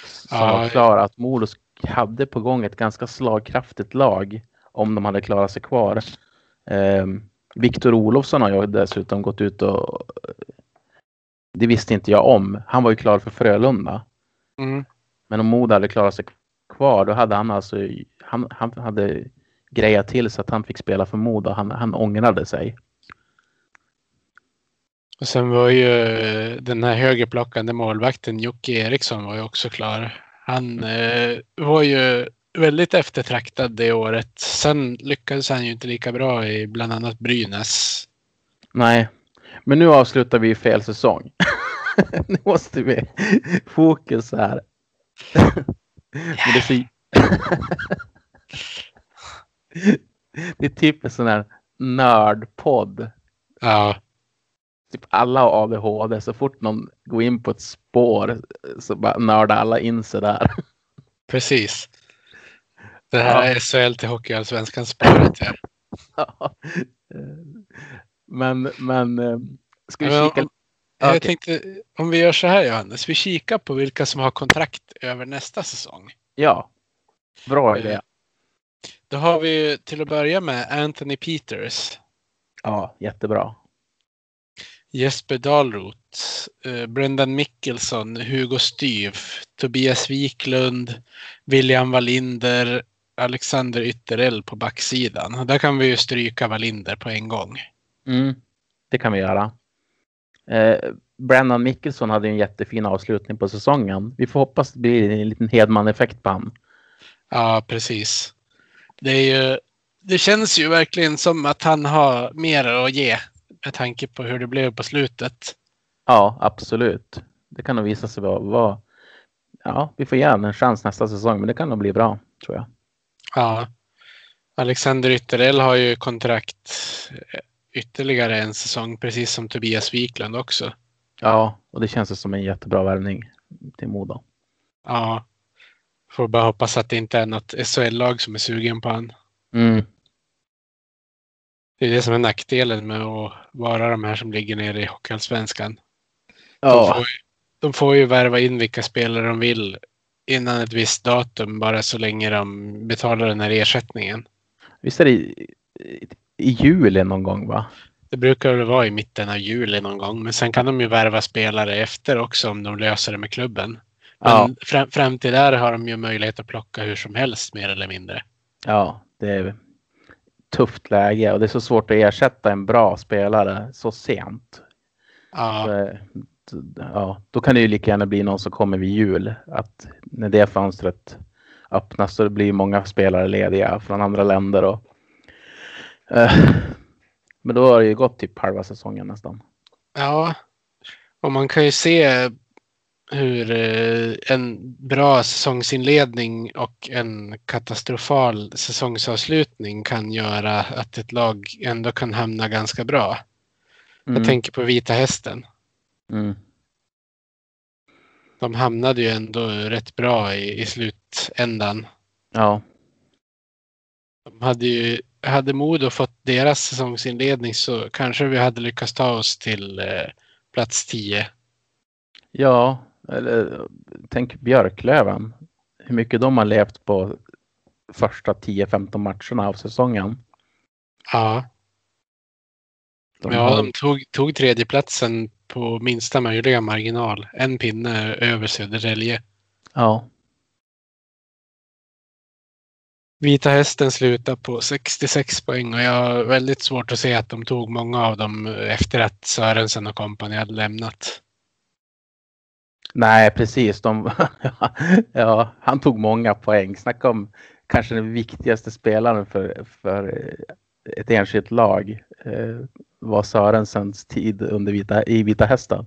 som Ja. var klara att Modo hade på gång ett ganska slagkraftigt lag om de hade klarat sig kvar. Um, Viktor Olofsson har ju dessutom gått ut och det visste inte jag om. Han var ju klar för Frölunda. Mm. Men om Modo hade klarat sig kvar då hade han alltså han, han hade grejat till så att han fick spela för Modo. Han, han ångrade sig. Och sen var ju eh, den här högerplockande målvakten Jocke Eriksson var ju också klar. Han eh, var ju väldigt eftertraktad det året. Sen lyckades han ju inte lika bra i bland annat Brynäs. Nej, men nu avslutar vi fel säsong. [laughs] nu måste vi fokus här. [laughs] Men det, är så... [laughs] [laughs] det är typ en sån här nördpodd. Ja, Typ alla har ADHD. Så fort någon går in på ett spår så bara nördar alla in sig där. [laughs] precis. Det här är SHL till Hockeyallsvenskan spåret. Ja. Ja. men, men eh, ska vi Men kika? om- Jag Okej. tänkte om vi gör så här Johannes. Vi kikar på vilka som har kontrakt över nästa säsong. Ja, bra idé. Då har vi till att börja med Anthony Peters. Ja, jättebra. Jesper Dahlroth, eh, Brendan Mickelson, Hugo Styf, Tobias Wiklund, William Wallinder, Alexander Ytterell på backsidan. Där kan vi ju stryka Wallinder på en gång. Mm, det kan vi göra. Eh, Brandon Mickelson hade en jättefin avslutning på säsongen. Vi får hoppas det blir en liten Hedman-effekt på honom. Ja, precis. Det, är ju, det känns ju verkligen som att han har mer att ge med tanke på hur det blev på slutet. Ja, absolut. Det kan nog visa sig vara, vara ja, vi får ge honom en chans nästa säsong, men det kan nog bli bra, tror jag. Ja. Alexander Ytterell har ju kontrakt ytterligare en säsong, precis som Tobias Wiklund också. Ja, och det känns som en jättebra värvning till Modo. Ja. Får bara hoppas att det inte är något SHL-lag som är sugen på han. Mm. Det är det som är nackdelen med att vara de här som ligger nere i Hockeyallsvenskan. De, Ja, får, ju- de får ju värva in vilka spelare de vill innan ett visst datum, bara så länge de betalar den här ersättningen. visst är det i, i, i juli någon gång, va? Det brukar väl vara i mitten av juli någon gång, men sen kan de ju värva spelare efter också om de löser det med klubben. Men Ja. fram, fram till där har de ju möjlighet att plocka hur som helst mer eller mindre. Ja, det är tufft läge och det är så svårt att ersätta en bra spelare så sent. Ja, Så, ja, då kan det ju lika gärna bli någon som kommer vid jul. Att när det fönstret öppnas så blir många spelare lediga från andra länder. Och, eh, men då har det ju gått typ halva säsongen nästan. ja. och man kan ju se hur eh, en bra säsongsinledning och en katastrofal säsongsavslutning kan göra att ett lag ändå kan hamna ganska bra. Mm. Jag tänker på Vita Hästen. Mm. De hamnade ju ändå rätt bra i, i slutändan. Ja, De hade ju hade Modo fått deras säsongsinledning så kanske vi hade lyckats ta oss till eh, plats 10. ja eller, tänk Björklöven. Hur mycket de har levt på första 10-15 matcherna av säsongen. Ja, De ja har- de tog, tog tredjeplatsen på minsta möjliga marginal. En pinne över Södertälje. ja. Vita Hästen slutar på 66 poäng och jag har väldigt svårt att se att de tog många av dem efter att Sörensen och kompani hade lämnat. Nej, precis. De, [laughs] ja, han tog många poäng. Snacka om kanske den viktigaste spelaren för, för ett enskilt lag. Eh, var Sörensens tid under vita, i Vita Hästen.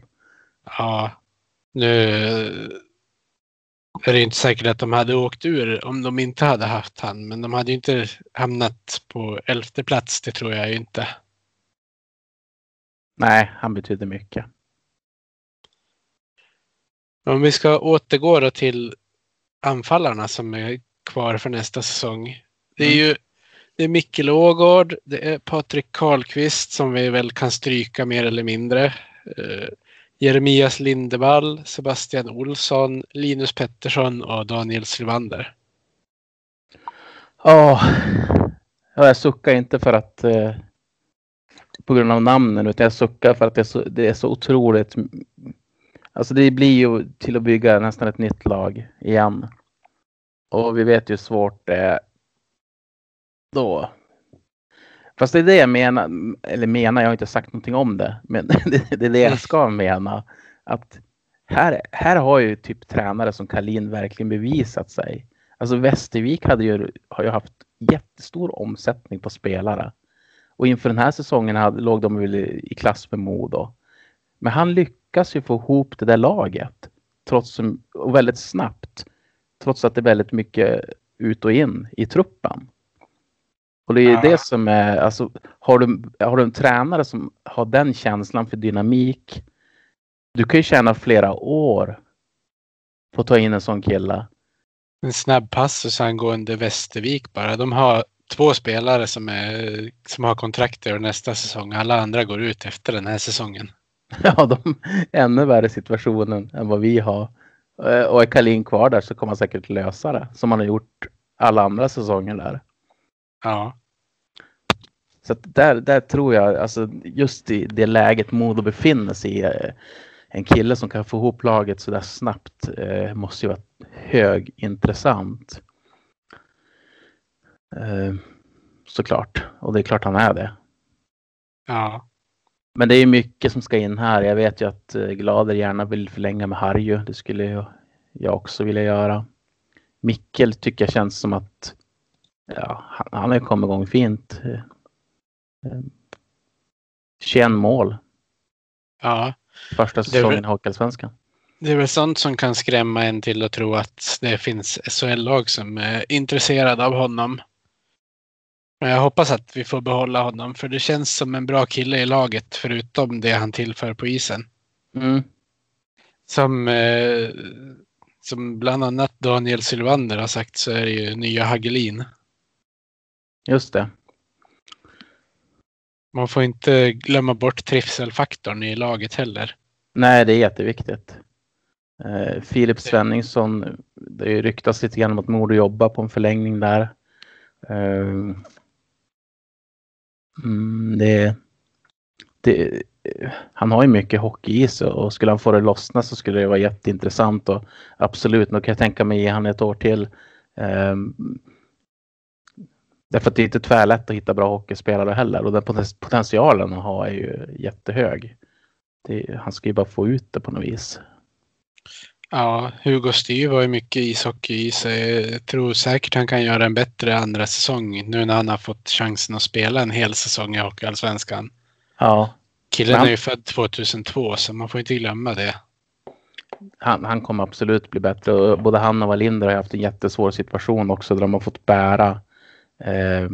Ja, nu är det inte säkert att de hade åkt ur om de inte hade haft han, men de hade ju inte hamnat på elfte plats, det tror jag ju inte. Nej, han betydde mycket. Om vi ska återgå då till anfallarna som är kvar för nästa säsong. Det är ju det är Micke Ågård, det är Patrik Karlqvist som vi väl kan stryka mer eller mindre. Eh, Jeremias Lindevall, Sebastian Olsson, Linus Pettersson och Daniel Sylvander. Ja, ja, jag suckar inte för att eh, på grund av namnen utan jag suckar för att det är så, det är så otroligt. Alltså det blir ju till att bygga nästan ett nytt lag igen. Och vi vet ju hur svårt det är då. Fast det är det jag menar, eller menar, jag har inte sagt någonting om det, men [laughs] det, det är det jag ska mena. Att här, här har ju typ tränare som Kalin verkligen bevisat sig. Alltså Västervik hade ju, har ju haft jättestor omsättning på spelare. Och inför den här säsongen hade, låg de väl i, klass med Modo. Men han lyckas ju få ihop det där laget. Trots, och väldigt snabbt. Trots att det är väldigt mycket ut och in i truppen. Och det är ju Ja. det som är, alltså har du, har du en tränare som har den känslan för dynamik. Du kan ju tjäna flera år på att ta in en sån kille. En snabb passus angående Västervik bara. De har två spelare som, är, som har kontrakt över nästa säsong. Alla andra går ut efter den här säsongen. [laughs] Ja, de ännu värre situationen än vad vi har. Eh, Och är Kalin kvar där så kommer han säkert lösa det som han har gjort alla andra säsonger där. Ja, Så där, där tror jag, alltså just i det läget Modo befinner sig i, eh, en kille som kan få ihop laget så där snabbt eh, måste ju vara högintressant. Eh, såklart. Och det är klart han är det. Ja. Men det är mycket som ska in här. Jag vet ju att eh, Glader gärna vill förlänga med Harju. Det skulle jag, också vilja göra. Mikkel tycker jag känns som att ja, han, har kommit igång fint. Eh, eh, 21 mål. Ja. Första säsongen i Hockeyallsvenskan. Det är väl sånt som kan skrämma en till att tro att det finns SHL-lag som är intresserade av honom. Jag hoppas att vi får behålla honom för det känns som en bra kille i laget förutom det han tillför på isen. Mm. Som, eh, som bland annat Daniel Sylvander har sagt så är det ju nya Hagelin. Just det. Man får inte glömma bort trivselfaktorn i laget heller. Nej, det är jätteviktigt. Eh, Filip Svenningsson, det ryktas lite grann om att Modo jobbar på en förlängning där. Eh, mm, det, det, han har ju mycket hockey i sig och skulle han få det lossna så skulle det vara jätteintressant och absolut, nu kan jag tänka mig ge han ett år till. Um, därför att det är inte tvärlätt att hitta bra hockeyspelare heller och den potentialen han har är ju jättehög. Det, han ska ju bara få ut det på något vis. Ja, Hugo Styr har ju mycket ishockey i sig. Jag tror säkert han kan göra en bättre andra säsong nu när han har fått chansen att spela en hel säsong i Hockeyallsvenskan. Ja, Killen Men- är ju född 2002 så man får inte glömma det. han, han kommer absolut bli bättre. Både han och Wallinder har haft en jättesvår situation också där de har fått bära eh,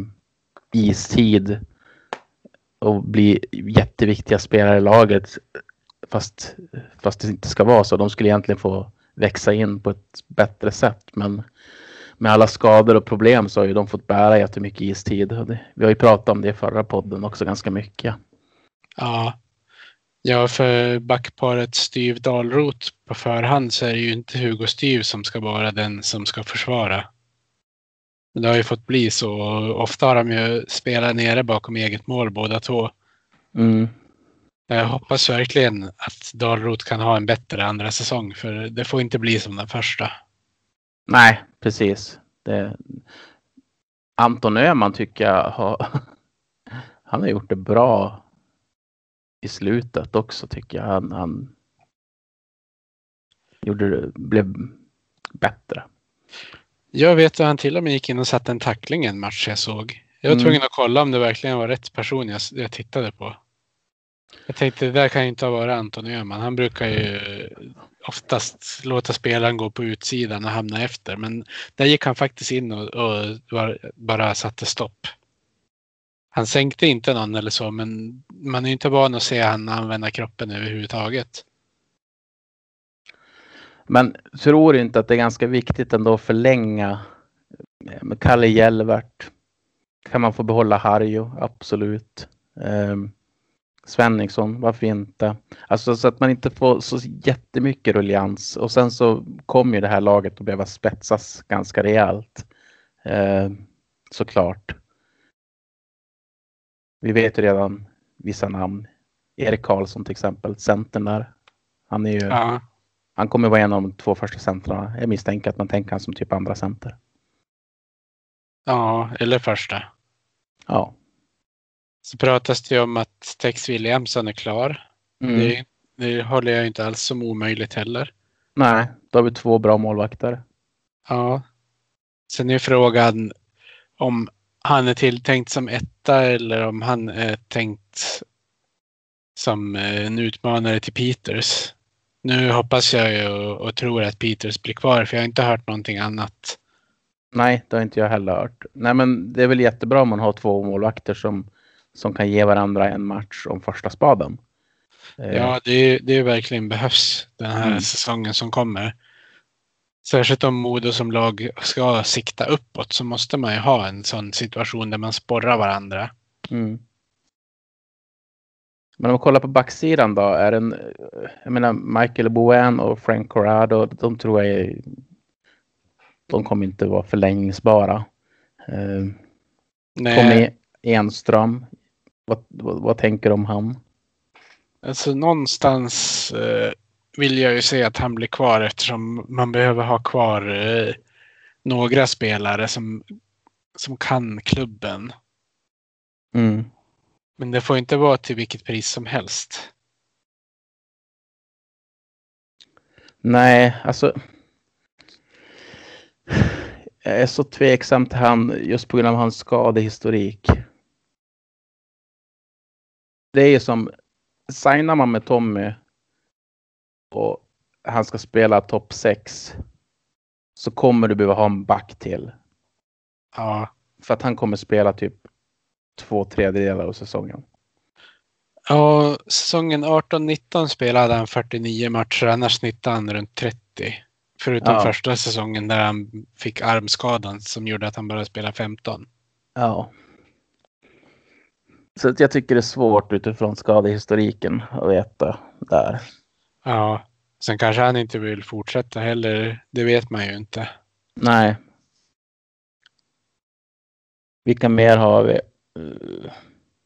istid och bli jätteviktiga spelare i laget. Fast, fast det inte ska vara så. De skulle egentligen få växa in på ett bättre sätt. Men med alla skador och problem så har ju de fått bära jättemycket istid. Vi har ju pratat om det i förra podden också ganska mycket. Ja. Ja, för backparet Styv Dalrot på förhand så är det ju inte Hugo Styv som ska vara den som ska försvara. Men det har ju fått bli så. Ofta har de ju spelat nere bakom eget mål båda två. Mm. Jag hoppas verkligen att Dalrot kan ha en bättre andra säsong för det får inte bli som den första. Nej, precis. Det... Anton Öhman tycker jag har... [laughs] Han har gjort det bra i slutet också tycker jag. Han, han gjorde det, blev bättre. Jag vet att han till och med gick in och satte en tackling en match jag såg. Jag var Mm. tvungen att kolla om det verkligen var rätt person jag, jag tittade på. Jag tänkte det där kan ju inte ha varit Anton Öhman. Han brukar ju oftast låta spelaren gå på utsidan och hamna efter. Men där gick han faktiskt in och, och var, bara satte stopp. Han sänkte inte någon eller så, men man är ju inte van att se han använda kroppen överhuvudtaget. Men tror du inte att det är ganska viktigt ändå att förlänga med Kalle Gällvert Kan man få behålla Harjo? Absolut. Um, Svenningsson, varför inte? Alltså så att man inte får så jättemycket ruljans. Och sen så kommer ju det här laget att behöva spetsas ganska rejält. Eh, såklart. Vi vet ju redan vissa namn. Erik Karlsson till exempel, centern där. Han är ju Ja, han kommer vara en av de två första centrarna. Jag misstänker att man tänker han som typ andra center. ja eller första. Ja. Så pratas det om att Tex Williamson är klar. Mm. Det, det håller jag inte alls som omöjligt heller. Nej, då har vi två bra målvakter. Ja. Sen är frågan om han är tilltänkt som etta eller om han är tänkt som eh, en utmanare till Peters. Nu hoppas jag ju och, och tror att Peters blir kvar för jag har inte hört någonting annat. Nej, det har inte jag heller hört. Nej, men det är väl jättebra om man har två målvakter som, som kan ge varandra en match om första spaden. Eh, Ja, det, det verkligen behövs den här Mm. säsongen som kommer. Särskilt om Modo som lag ska sikta uppåt så måste man ju ha en sån situation där man sporrar varandra. Mm. Men om man kollar på backsidan då, är den, jag menar Michael Bowen och Frank Corrado, de tror jag är, de kommer inte vara förlängningsbara. Eh, Nej, Tommy Enström, vad, vad, vad tänker du om han? alltså någonstans eh, vill jag ju se att han blir kvar eftersom man behöver ha kvar eh, några spelare som som kan klubben. Mm. Men det får inte vara till vilket pris som helst. Nej, alltså. Jag är så tveksam till han just på grund av hans skadehistorik. Det är som, signar man med Tommy och han ska spela topp 6 så kommer du behöva ha en back till. Ja, För att han kommer spela typ två tredjedelar av säsongen. ja säsongen 18-19 spelade han 49 matcher, annars snittade han runt 30. Förutom Ja. första säsongen där han fick armskadan som gjorde att han bara spelade 15. Ja. Så jag tycker det är svårt utifrån skadehistoriken att veta där. Ja, sen kanske han inte vill fortsätta heller. Det vet man ju inte. Nej. Vilka mer har vi?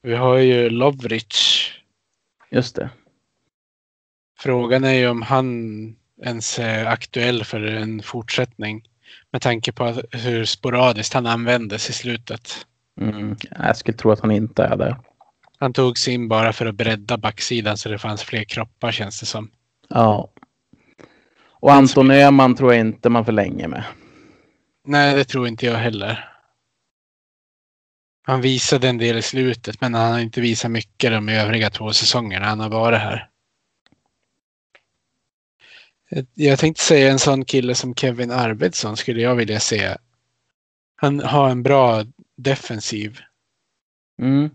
Vi har ju Lovrich. Just det. Frågan är ju om han ens är aktuell för en fortsättning. Med tanke på hur sporadiskt han användes i slutet. Mm. Jag skulle tro att han inte är det. Han tog sig in bara för att bredda backsidan så det fanns fler kroppar känns det som. Ja. Och Anton Öhman tror jag inte man förlänger med. Nej, det tror inte jag heller. Han visade en del i slutet men han har inte visat mycket de övriga två säsongerna han har varit här. Jag tänkte säga en sån kille som Kevin Arvidsson skulle jag vilja se. Han har en bra defensiv. Mm.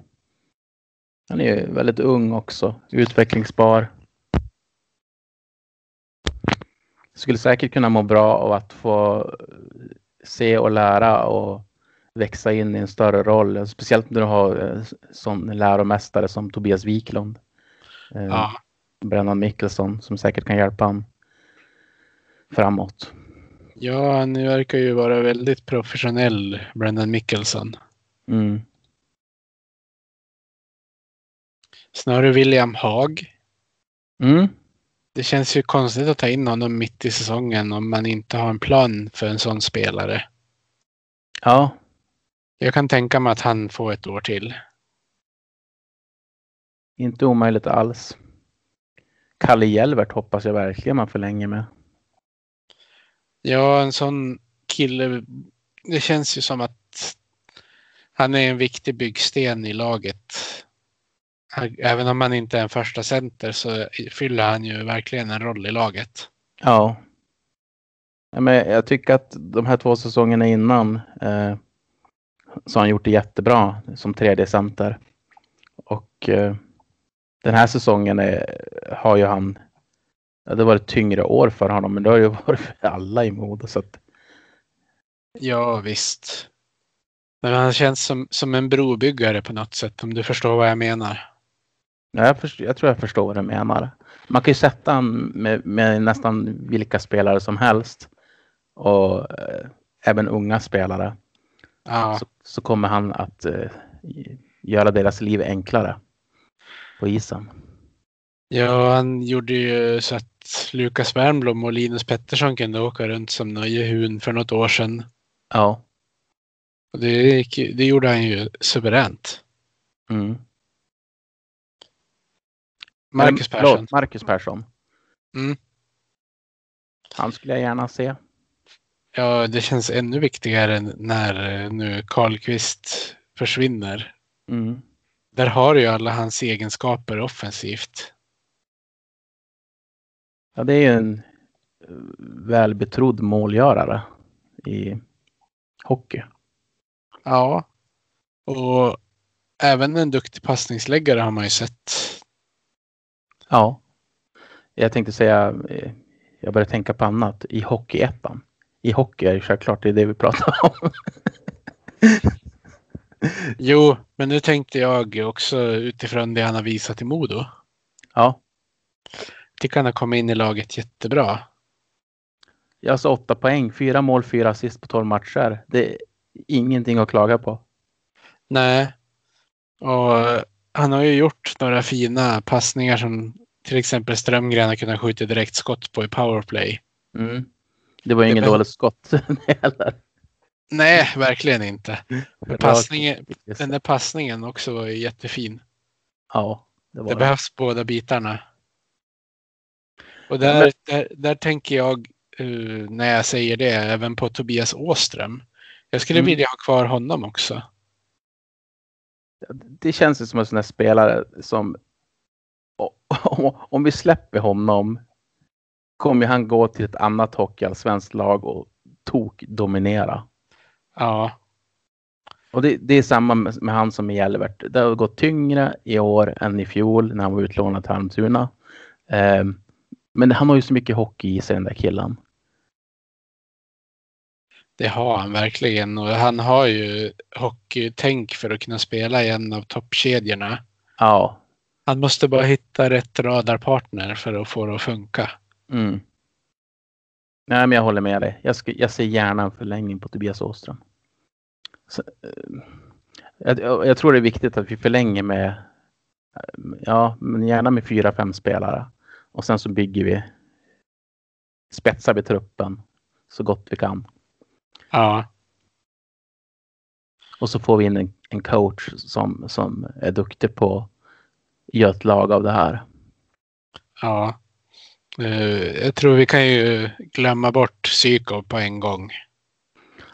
Han är ju väldigt ung också. Utvecklingsbar. Skulle säkert kunna må bra av att få se och lära och växa in i en större roll. Speciellt när du har en sån läromästare som Tobias Wiklund. Eh, Ja, Brennan Mickelson som säkert kan hjälpa honom framåt. Ja han verkar ju vara väldigt professionell, Brendan Mickelson. Mm. Snarare William Haag. Mm. Det känns ju konstigt att ta in honom mitt i säsongen om man inte har en plan för en sån spelare. Ja, Jag kan tänka mig att han får ett år till. inte omöjligt alls. Kalle Hjelvert hoppas jag verkligen man förlänger med. Ja, en sån kille. Det känns ju som att han är en viktig byggsten i laget. Även om han inte är en första center så fyller han ju verkligen en roll i laget. Ja. Men jag tycker att de här två säsongerna innan eh, så har han gjort det jättebra som tredje center. Och eh, den här säsongen är, har ju han, det var ett tyngre år för honom, men det har ju [laughs] varit för alla i Modo. Så att, Ja, visst. Men han känns som, som en brobyggare på något sätt om du förstår vad jag menar. ja, jag, först, jag tror jag förstår vad du menar. Man kan ju sätta han med, med nästan vilka spelare som helst. Och eh, även unga spelare. Ja, så, så kommer han att eh, göra deras liv enklare på isen. ja, han gjorde ju så att Lukas Wernbloom och Linus Pettersson kunde åka runt som nöjehun för något år sedan. Ja. Och det, det gjorde han ju suveränt. Mm. Marcus Eller, förlåt, Persson. Marcus Persson. Mm. Han skulle jag gärna se. Ja, det känns ännu viktigare när eh, nu Karlqvist försvinner. Mm. Där har ju alla hans egenskaper offensivt. Ja, det är ju en eh, välbetrodd målgörare i hockey. Ja. Och även en duktig passningsläggare har man ju sett. Ja. Jag tänkte säga, eh, jag började tänka på annat. I Hockeyettan. I hockey är det självklart, det är det vi pratar om. Jo, men nu tänkte jag också utifrån det han har visat i Modo. Ja, Han har kommit in i laget jättebra. jag sa åtta poäng, fyra mål, fyra assist på tolv matcher. Det är ingenting att klaga på. Nej. Och han har ju gjort några fina passningar som till exempel Strömgren har kunnat skjuta direktskott på i powerplay. Mm. Det var ju behöv- dåligt skott [laughs] heller. Nej, verkligen inte. Passningen, den där passningen också var ju jättefin. Ja, det var Det det. behövs båda bitarna. Och där, där, där tänker jag, eh, när jag säger det, även på Tobias Åström. Jag skulle Mm. vilja ha kvar honom också. det känns ju som en sån här spelare som om vi släpper honom kommer han gå till ett annat hockeyallsvenskt lag och tok dominera. Ja, Och det, det är samma med, med han som i Gällivert. Det har gått tyngre i år än i fjol när han var utlånad till Almtuna. Ehm, men han har ju så mycket hockey i sig den där killen. det har han verkligen. Och han har ju hockeytänk för att kunna spela i en av toppkedjorna. Ja. Han måste bara hitta rätt radarpartner för att få det att funka. Mm. Nej, men jag håller med dig. Jag, ska, jag ser gärna en förlängning på Tobias Åström. Så, eh, jag, jag tror det är viktigt att vi förlänger med, ja, men gärna med fyra, fem spelare. Och sen så bygger vi, spetsar vi truppen så gott vi kan. Ja, Och så får vi in en, en coach som, som är duktig på att göra ett lag av det här. ja. Eh, jag tror vi kan ju glömma bort Psyko på en gång.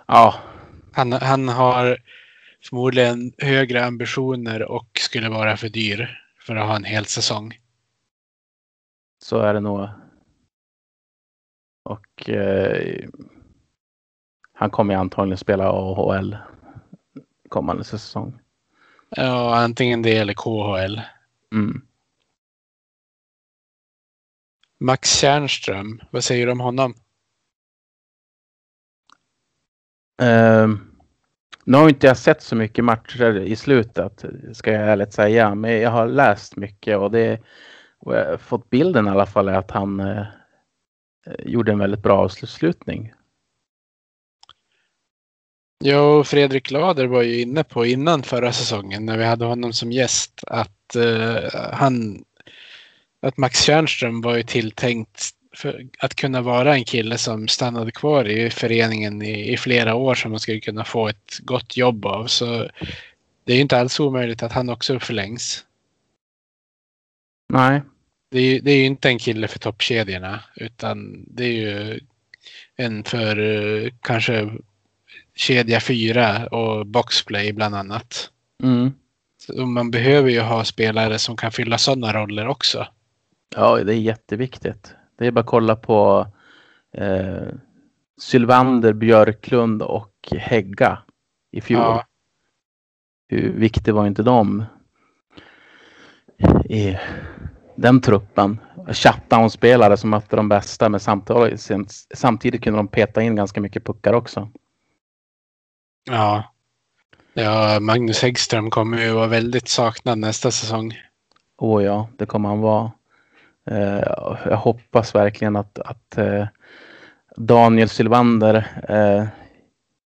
Ja, Han, han har förmodligen högre ambitioner och skulle vara för dyr för att ha en hel säsong. Så är det nog. Och eh, han kommer antagligen spela AHL kommande säsong. Ja, antingen det eller KHL. Mm. Max Tjärnström, vad säger du om honom? Ehm, nu har inte jag sett så mycket matcher i slutet, ska jag ärligt säga. Men jag har läst mycket och det och jag har fått bilden i alla fall är att han eh, eh gjorde en väldigt bra avslutning. Ja, Fredrik Lader var ju inne på innan förra säsongen när vi hade honom som gäst att eh, han att Max Tjärnström var ju tilltänkt för att kunna vara en kille som stannade kvar i föreningen i, i flera år som man skulle kunna få ett gott jobb av. Så det är ju inte alls omöjligt att han också förlängs. Nej, Det är, ju- det är ju inte en kille för toppkedjorna utan det är ju en för eh, kanske kedja fyra och boxplay bland annat. mm. Så man behöver ju ha spelare som kan fylla sådana roller också. ja, det är jätteviktigt. Det är bara att kolla på eh, Sylvander, Björklund och Hägga i fjol. Ja, Hur viktig var inte de i den truppen? Shutdown-spelare som mötte de bästa men samtidigt, samtidigt kunde de peta in ganska mycket puckar också. ja. Ja, Magnus Häggström kommer ju vara väldigt saknad nästa säsong. Åh ja, det kommer han vara. Eh, jag hoppas verkligen att, att eh, Daniel Sylvander eh,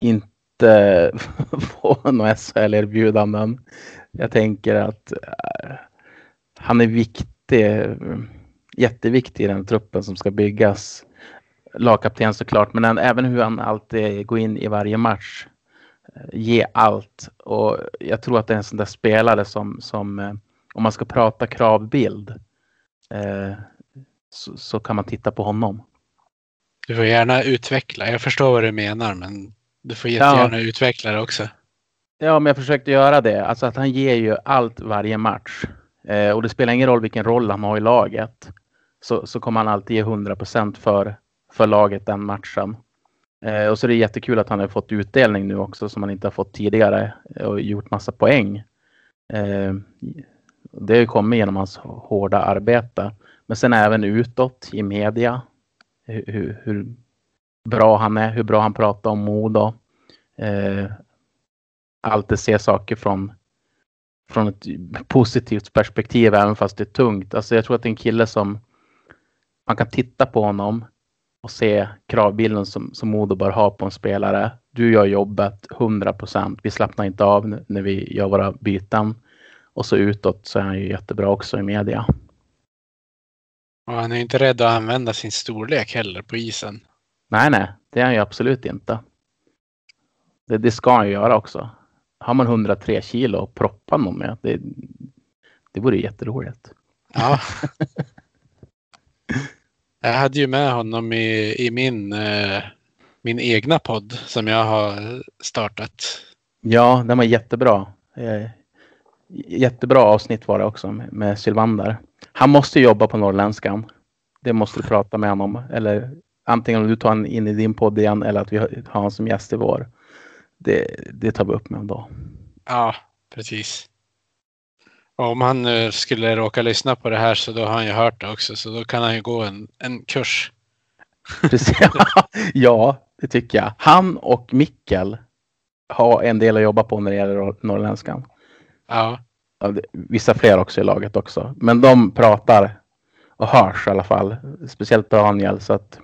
inte [laughs] får några SHL-erbjudanden. Jag tänker att han är viktig, eh, jätteviktig i den truppen som ska byggas. Lagkapten såklart, men även hur han alltid går in i varje match. Eh, Ge allt och jag tror att det är en sån där spelare som, som eh, om man ska prata kravbild eh, så, så kan man titta på honom. Du får gärna utveckla. Jag förstår vad du menar men du får jättegärna utveckla det också. Ja, men jag försökte göra det. Alltså att han ger ju allt varje match. Eh, och det spelar ingen roll vilken roll han har i laget. Så, så kommer han alltid ge 100 procent för, för laget den matchen. Eh, och så är det jättekul att han har fått utdelning nu också som han inte har fått tidigare eh, och gjort massa poäng. Eh, det har kommit genom hans hårda arbete. Men sen även utåt i media. Hur, hur, hur bra han är, hur bra han pratar om Modo. Eh, alltid se saker från, från ett positivt perspektiv även fast det är tungt. Alltså jag tror att det är en kille som man kan titta på honom och se kravbilden som, som Modo bör ha på en spelare. Du gör jobbet 100 procent. Vi slappnar inte av när vi gör våra byten. Och så utåt så är han ju jättebra också i media. Och han är inte rädd att använda sin storlek heller på isen. Nej, nej, det är han ju absolut inte. Det, det ska han ju göra också. Har man 103 kilo och proppa någon med, det, det vore jätteroligt. Ja. [laughs] Jag hade ju med honom i, i min, eh, min egna podd som jag har startat. Ja, den var jättebra. Eh, jättebra avsnitt var det också med, med Sylvander. Han måste jobba på norrländskan. Det måste du prata med honom om. Eller antingen om du tar honom in i din podd igen eller att vi har honom som gäst i vår. Det, det tar vi upp med honom då. Ja, precis. Och om han nu skulle råka lyssna på det här så då har han ju hört det också. Så då kan han ju gå en, en kurs. [laughs] Precis. [laughs] ja, det tycker jag. Han och Mikkel har en del att jobba på när det gäller norrländskan. Ja, Vissa fler också i laget också. Men de pratar och hörs i alla fall. Speciellt Daniel. Så att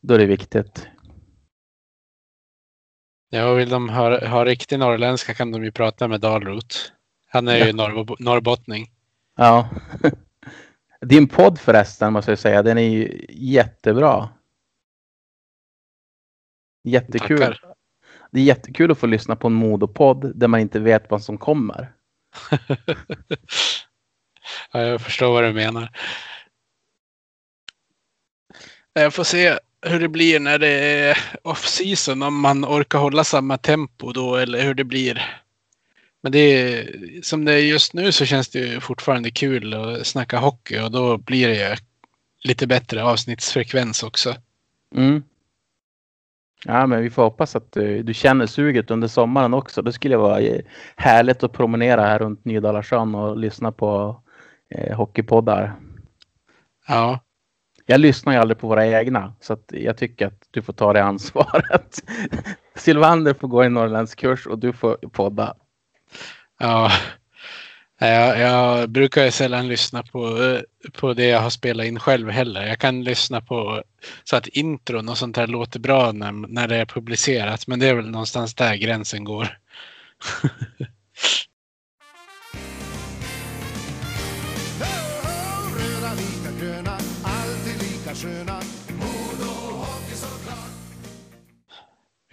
då är det viktigt. Ja och vill de ha, ha riktig norrländska kan de ju prata med Dalrot. Han är ju norrbo, norrbottning. Ja. [laughs] Din podd förresten måste jag säga. Den är ju jättebra. Jättekul. Tackar. Det är jättekul att få lyssna på en modopodd där man inte vet vad som kommer. [laughs] ja, jag förstår vad du menar. Jag får se hur det blir när det är off-season. Om man orkar hålla samma tempo då eller hur det blir. Men det är, som det är just nu så känns det ju fortfarande kul att snacka hockey och då blir det ju lite bättre avsnittsfrekvens också. Mm. Ja, men vi får hoppas att du, du känner suget under sommaren också. Det skulle vara eh, härligt att promenera här runt Nydalasjön och lyssna på eh, hockeypoddar. Ja, jag lyssnar ju aldrig på våra egna så att jag tycker att du får ta det ansvaret. [laughs] Silvander får gå en Norrlandskurs och du får podda. ja. Jag, jag brukar ju sällan lyssna på, på det jag har spelat in själv heller. Jag kan lyssna på så att intron och sånt här låter bra när, när det är publicerat. Men det är väl någonstans där gränsen går. [laughs]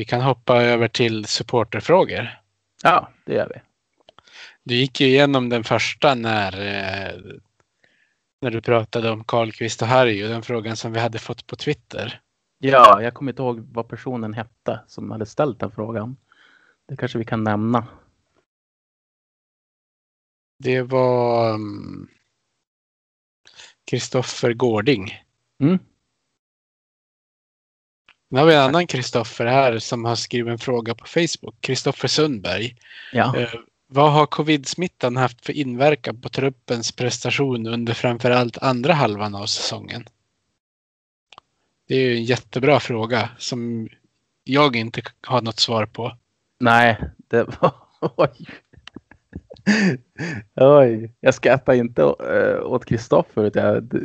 Vi kan hoppa över till supporterfrågor. Ja, det gör vi. Du gick ju igenom den första när, eh, när du pratade om Karlqvist och Harry och den frågan som vi hade fått på Twitter. Ja, jag kommer inte ihåg vad personen hette som hade ställt den frågan. Det kanske vi kan nämna. Det var mm, Kristoffer Gårding. Mm. Nu har vi en annan Kristoffer här som har skrivit en fråga på Facebook. Kristoffer Sundberg. Ja. Eh, vad har covid-smittan haft för inverkan på truppens prestation under framförallt andra halvan av säsongen? Det är ju en jättebra fråga som jag inte har något svar på. Nej, det var... [laughs] Oj. Oj. Jag skrattar inte äh, åt Kristoffer.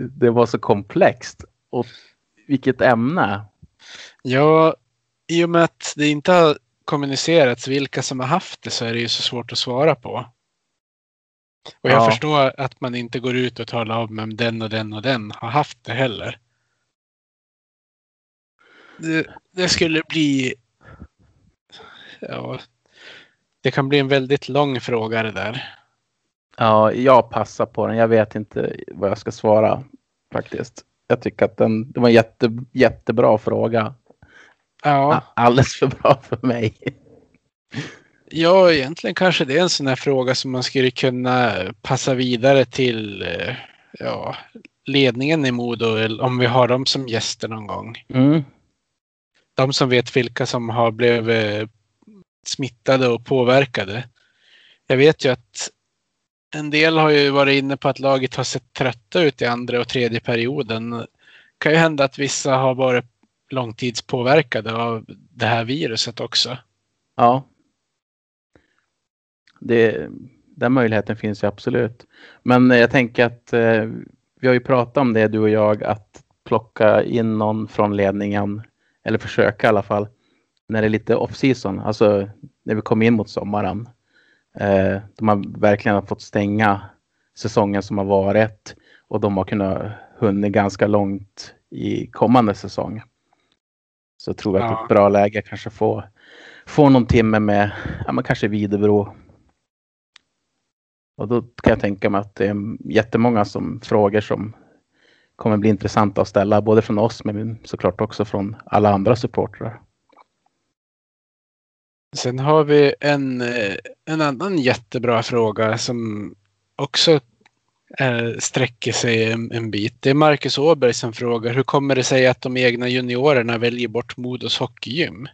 det var så komplext. Och vilket ämne. Ja, i och med att det inte har kommunicerats vilka som har haft det så är det ju så svårt att svara på. Och jag Ja. förstår att man inte går ut och talar om om den och den och den har haft det heller. Det, det skulle bli... Ja, det kan bli en väldigt lång fråga det där. Ja, jag passar på den. Jag vet inte vad jag ska svara faktiskt. Jag tycker att den, det var en jätte, jättebra fråga. Ja, Alldeles för bra för mig. ja, egentligen kanske det är en sån här fråga som man skulle kunna passa vidare till eh, ja, ledningen i Modo om vi har dem som gäster någon gång. Mm. De som vet vilka som har blivit smittade och påverkade. Jag vet ju att en del har ju varit inne på att laget har sett trötta ut i andra och tredje perioden. Det kan ju hända att vissa har varit långtidspåverkade av det här viruset också. Ja. Det, den möjligheten finns ju absolut. Men jag tänker att eh, vi har ju pratat om det du och jag att plocka in någon från ledningen eller försöka i alla fall när det är lite off season, alltså när vi kommer in mot sommaren. Eh, de har verkligen fått stänga säsongen som har varit och de har kunnat hunnit ganska långt i kommande säsong. Så tror jag att det är Ja. ett bra läge kanske få får någon timme med ja, men kanske Videbro. Och då kan jag tänka mig att det är jättemånga som frågor som kommer bli intressanta att ställa både från oss men såklart också från alla andra supportrar. Sen har vi en, en annan jättebra fråga som också eh, sträcker sig en, en, bit. Det är Marcus Åberg som frågar hur kommer det sig att de egna juniorerna väljer bort Modos hockeygym?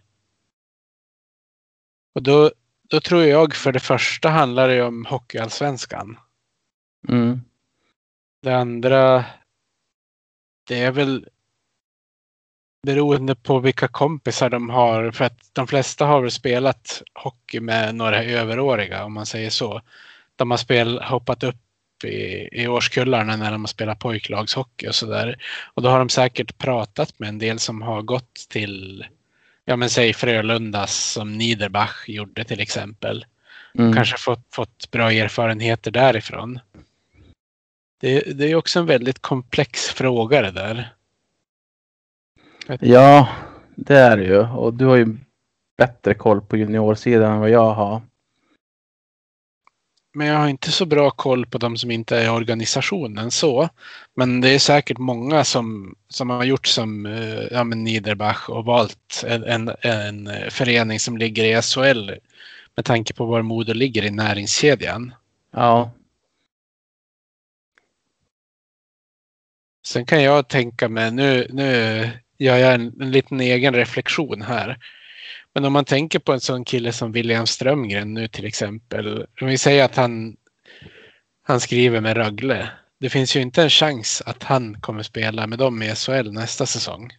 Och då, då tror jag för det första handlar det om Hockeyallsvenskan. Mm. Det andra det är väl beroende på vilka kompisar de har. För att de flesta har väl spelat hockey med några överåriga om man säger så. De har spel, hoppat upp i, i årskullarna när de har spelat pojklagshockey och sådär. Och då har de säkert pratat med en del som har gått till, ja men säg Frölundas som Niederbach gjorde till exempel. Mm. Kanske fått, fått bra erfarenheter därifrån. Det, det är också en väldigt komplex fråga det där. Ja, det är det ju. Och du har ju bättre koll på juniorsidan än vad jag har. Men jag har inte så bra koll på de som inte är i organisationen så. Men det är säkert många som, som har gjort som eh, ja, men Niederbach och valt en, en, en förening som ligger i SHL med tanke på var Modo ligger i näringskedjan. Ja, Sen kan jag tänka mig, nu, nu gör jag en, en liten egen reflektion här. Men om man tänker på en sån kille som William Strömgren nu till exempel. Om vi säger att han, han skriver med Rögle. Det finns ju inte en chans att han kommer spela med dem i SHL nästa säsong.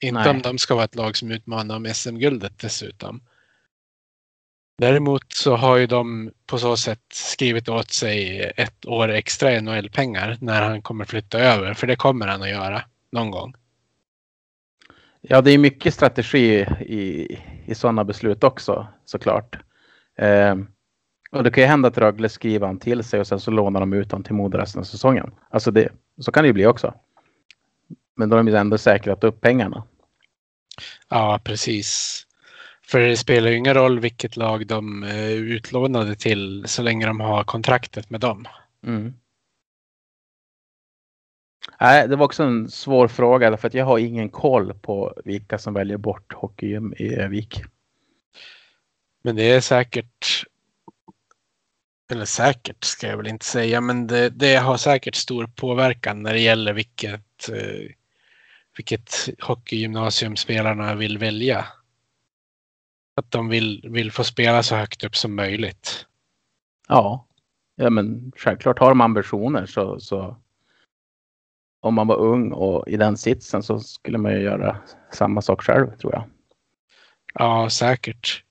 Inte Nej. om de ska vara ett lag som utmanar om SM-guldet dessutom. Däremot så har ju de på så sätt skrivit åt sig ett år extra NHL-pengar när han kommer flytta över. För det kommer han att göra någon gång. Ja, det är mycket strategi i, i sådana beslut också såklart. Eh, och det kan ju hända att Rögle skriver han till sig och sen så lånar de ut honom till Modo resten av säsongen. Alltså det, så kan det ju bli också. Men då har de ju ändå säkrat upp pengarna. Ja, precis. För det spelar ju ingen roll vilket lag de är utlånade till så länge de har kontraktet med dem. Mm. Nej, det var också en svår fråga för att jag har ingen koll på vilka som väljer bort hockeygym i Övik. Men det är säkert eller säkert ska jag väl inte säga, men det, det har säkert stor påverkan när det gäller vilket, eh, vilket hockeygymnasium spelarna vill välja. Att de vill, vill få spela så högt upp som möjligt. Ja, ja men självklart har de ambitioner så, så om man var ung och i den sitsen så skulle man ju göra samma sak själv tror jag. Ja, säkert.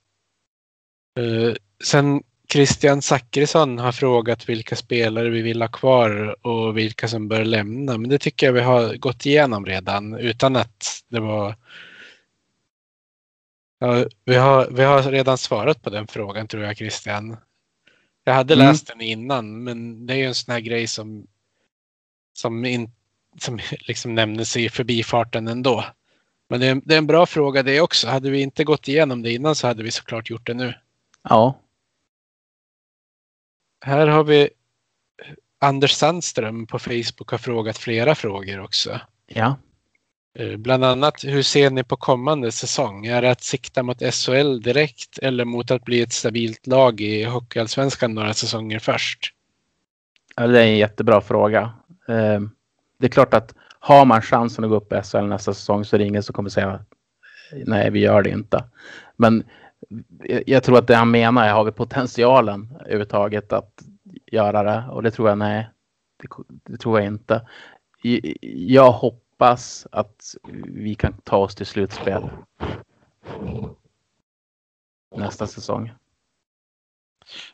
Uh, sen Christian Zackrisson har frågat vilka spelare vi vill ha kvar och vilka som bör lämna. Men det tycker jag vi har gått igenom redan utan att det var Ja, vi, har, vi har redan svarat på den frågan tror jag Christian. Jag hade mm. läst den innan men det är ju en sån här grej som som, in, som [laughs] liksom nämndes i förbifarten ändå. Men det är, det är en bra fråga det också. Hade vi inte gått igenom det innan så hade vi såklart gjort det nu. Ja. Här har vi Anders Sandström på Facebook har frågat flera frågor också. Ja. Eh, bland annat, hur ser ni på kommande säsong? Är det att sikta mot SHL direkt eller mot att bli ett stabilt lag i Hockeyallsvenskan några säsonger först? Ja, det är en jättebra fråga. Eh, det är klart att har man chansen att gå upp i SHL nästa säsong så är det ingen som kommer säga nej, vi gör det inte. Men jag tror att det han menar är, har vi potentialen överhuvudtaget att göra det? Och det tror jag nej, det, det tror jag inte. Jag hoppas att vi kan ta oss till slutspel nästa säsong.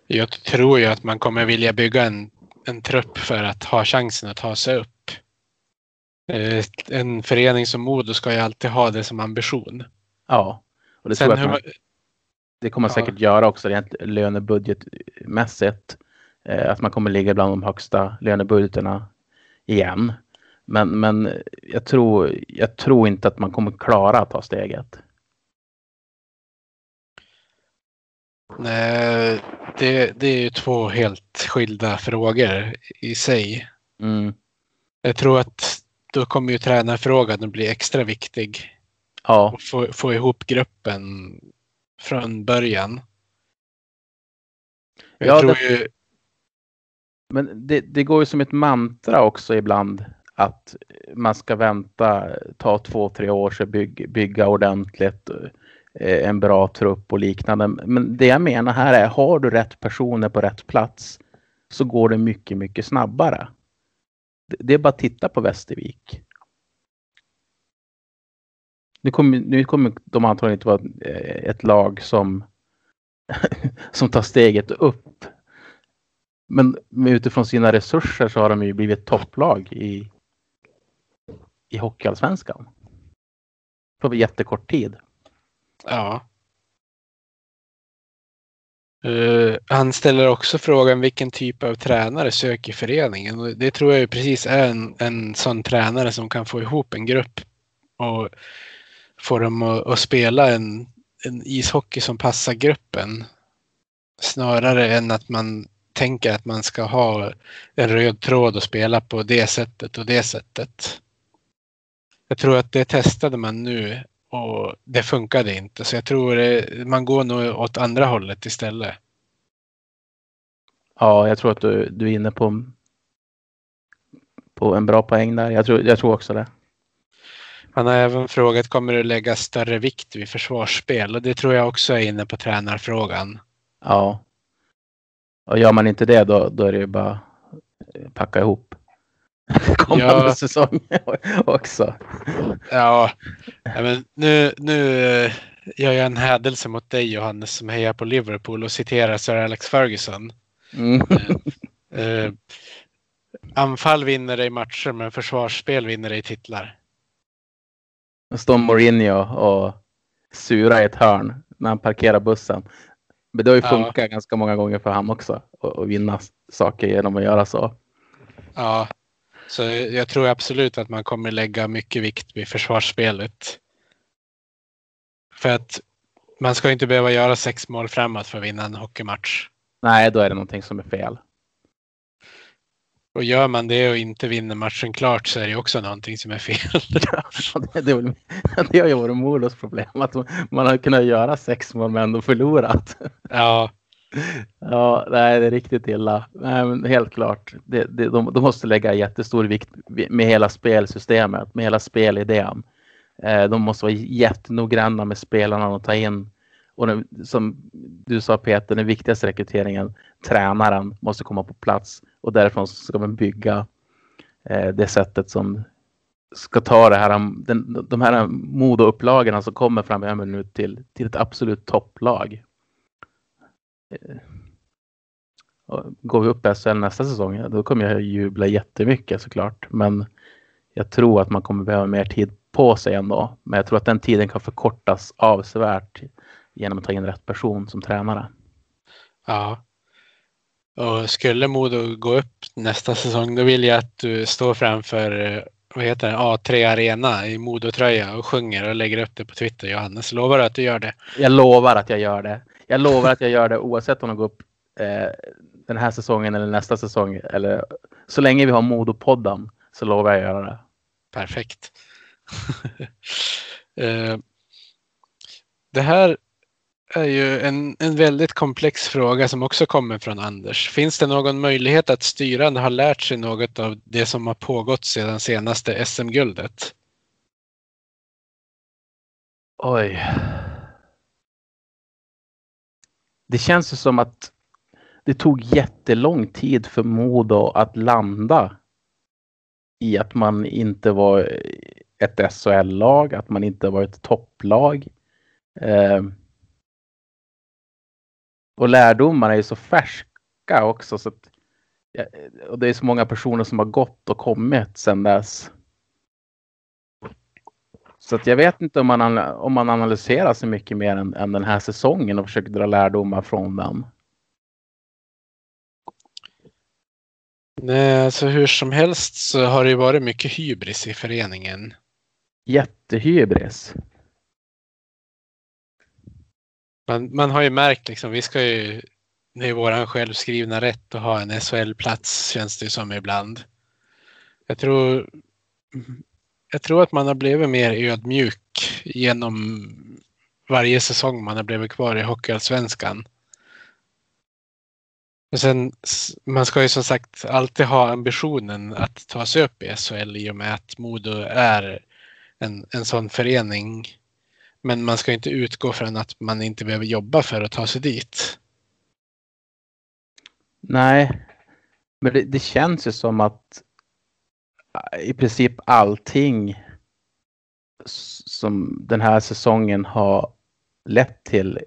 Jag tror ju att man kommer vilja bygga en, en trupp för att ha chansen att ta sig upp. Eh, en förening som Modo ska ju alltid ha det som ambition. Ja, och det, Sen tror jag man, det kommer man ja. säkert göra också rent lönebudgetmässigt. Eh, att man kommer ligga bland de högsta lönebudgeterna igen. Men, men jag, tror, jag tror inte att man kommer klara att ta steget. Nej, det, det är ju två helt skilda frågor i sig. Mm. Jag tror att då kommer ju tränarfrågan att bli extra viktig. Ja, Och få, få ihop gruppen från början. Jag Ja, tror det- ju, men det, det går ju som ett mantra också ibland att man ska vänta, ta två, tre år så bygg, bygga ordentligt, eh, en bra trupp och liknande. Men det jag menar här är, har du rätt personer på rätt plats så går det mycket, mycket snabbare. Det, är bara att titta på Västervik. Nu kommer, nu kommer de antagligen inte vara eh, ett lag som, [laughs] som tar steget upp. Men utifrån sina resurser så har de ju blivit topplag i, i Hockeyallsvenskan. På jättekort tid. ja. Eh, han ställer också frågan vilken typ av tränare söker föreningen. Och Det tror jag ju precis är en, en sån tränare som kan få ihop en grupp och få dem att, att spela en, en ishockey som passar gruppen. Snarare än att man tänker att man ska ha en röd tråd och spela på det sättet och det sättet. Jag tror att det testade man nu och det funkade inte. Så jag tror det, man går nog åt andra hållet istället. Ja, jag tror att du, du är inne på, på en bra poäng där. Jag tror, jag tror också det. Han har även frågat kommer du lägga större vikt vid försvarsspel? Och det tror jag också är inne på tränarfrågan. Ja. Och gör man inte det då, då är det ju bara eh, packa ihop. [laughs] Kommande Ja. säsong [laughs] också. Ja, ja, men nu, nu eh, gör jag en hädelse mot dig Johannes som hejar på Liverpool och citerar Sir Alex Ferguson. Mm. Eh, anfall vinner dig matcher men försvarsspel vinner dig titlar. Står Mourinho och sura i ett hörn när han parkerar bussen. Men det har ju Ja. funkat ganska många gånger för han också. Att vinna saker genom att göra så. Ja, så jag tror absolut att man kommer lägga mycket vikt vid försvarsspelet. För att man ska inte behöva göra sex mål framåt för att vinna en hockeymatch. Nej, då är det någonting som är fel. Och gör man det och inte vinner matchen klart så är det också någonting som är fel. [laughs] det, det, är väl- det har ju varit Modos problem. Att man har kunnat göra sex mål men ändå förlorat. Ja, Ja, nej, det är riktigt illa. Nej, men helt klart. Det, det, de, de måste lägga jättestor vikt med hela spelsystemet, med hela spelidén. Eh, de måste vara jättenoggranna med spelarna och ta in. Och som du sa Peter, den viktigaste rekryteringen, tränaren, måste komma på plats. Och därifrån ska man bygga eh, det sättet som ska ta det här, den, de här modoupplagorna som kommer framöver nu till, till ett absolut topplag. Och Går vi upp i SHL nästa säsong, då kommer jag jubla jättemycket såklart. Men jag tror att man kommer behöva mer tid på sig ändå. Men jag tror att den tiden kan förkortas avsevärt genom att ta in rätt person som tränare. ja. Och skulle Modo gå upp nästa säsong då vill jag att du står framför eh, vad heter det, A3 Arena i Modotröja och sjunger och lägger upp det på Twitter Johannes. Lovar du att du gör det? Jag lovar att jag gör det. Jag lovar att jag gör det oavsett om de går upp eh, den här säsongen eller nästa säsong. Eller, så länge vi har Modopodden så lovar jag att göra det. Perfekt. [laughs] Eh, det här är ju en, en väldigt komplex fråga som också kommer från Anders. Finns det någon möjlighet att styrande har lärt sig något av det som har pågått sedan senaste SM-guldet? Oj. Det känns ju som att det tog jättelång tid för Modo att landa i att man inte var ett SHL-lag, att man inte var ett topplag. Eh, och lärdomarna är ju så färska också. Så att, och det är så många personer som har gått och kommit sedan dess. Så jag vet inte om man, om man analyserar så mycket mer än, än den här säsongen och försöker dra lärdomar från den. Nej, alltså hur som helst så har det ju varit mycket hybris i föreningen. Jättehybris. Man, man har ju märkt liksom, vi ska ju, det är våran självskrivna rätt att ha en SHL-plats känns det som ibland. Jag tror, jag tror att man har blivit mer ödmjuk genom varje säsong man har blivit kvar i Hockeyallsvenskan. Och sen, man ska ju som sagt alltid ha ambitionen att ta sig upp i SHL i och med att Modo är en, en sån förening. Men man ska inte utgå från att man inte behöver jobba för att ta sig dit. Nej, men det, det känns ju som att i princip allting som den här säsongen har lett till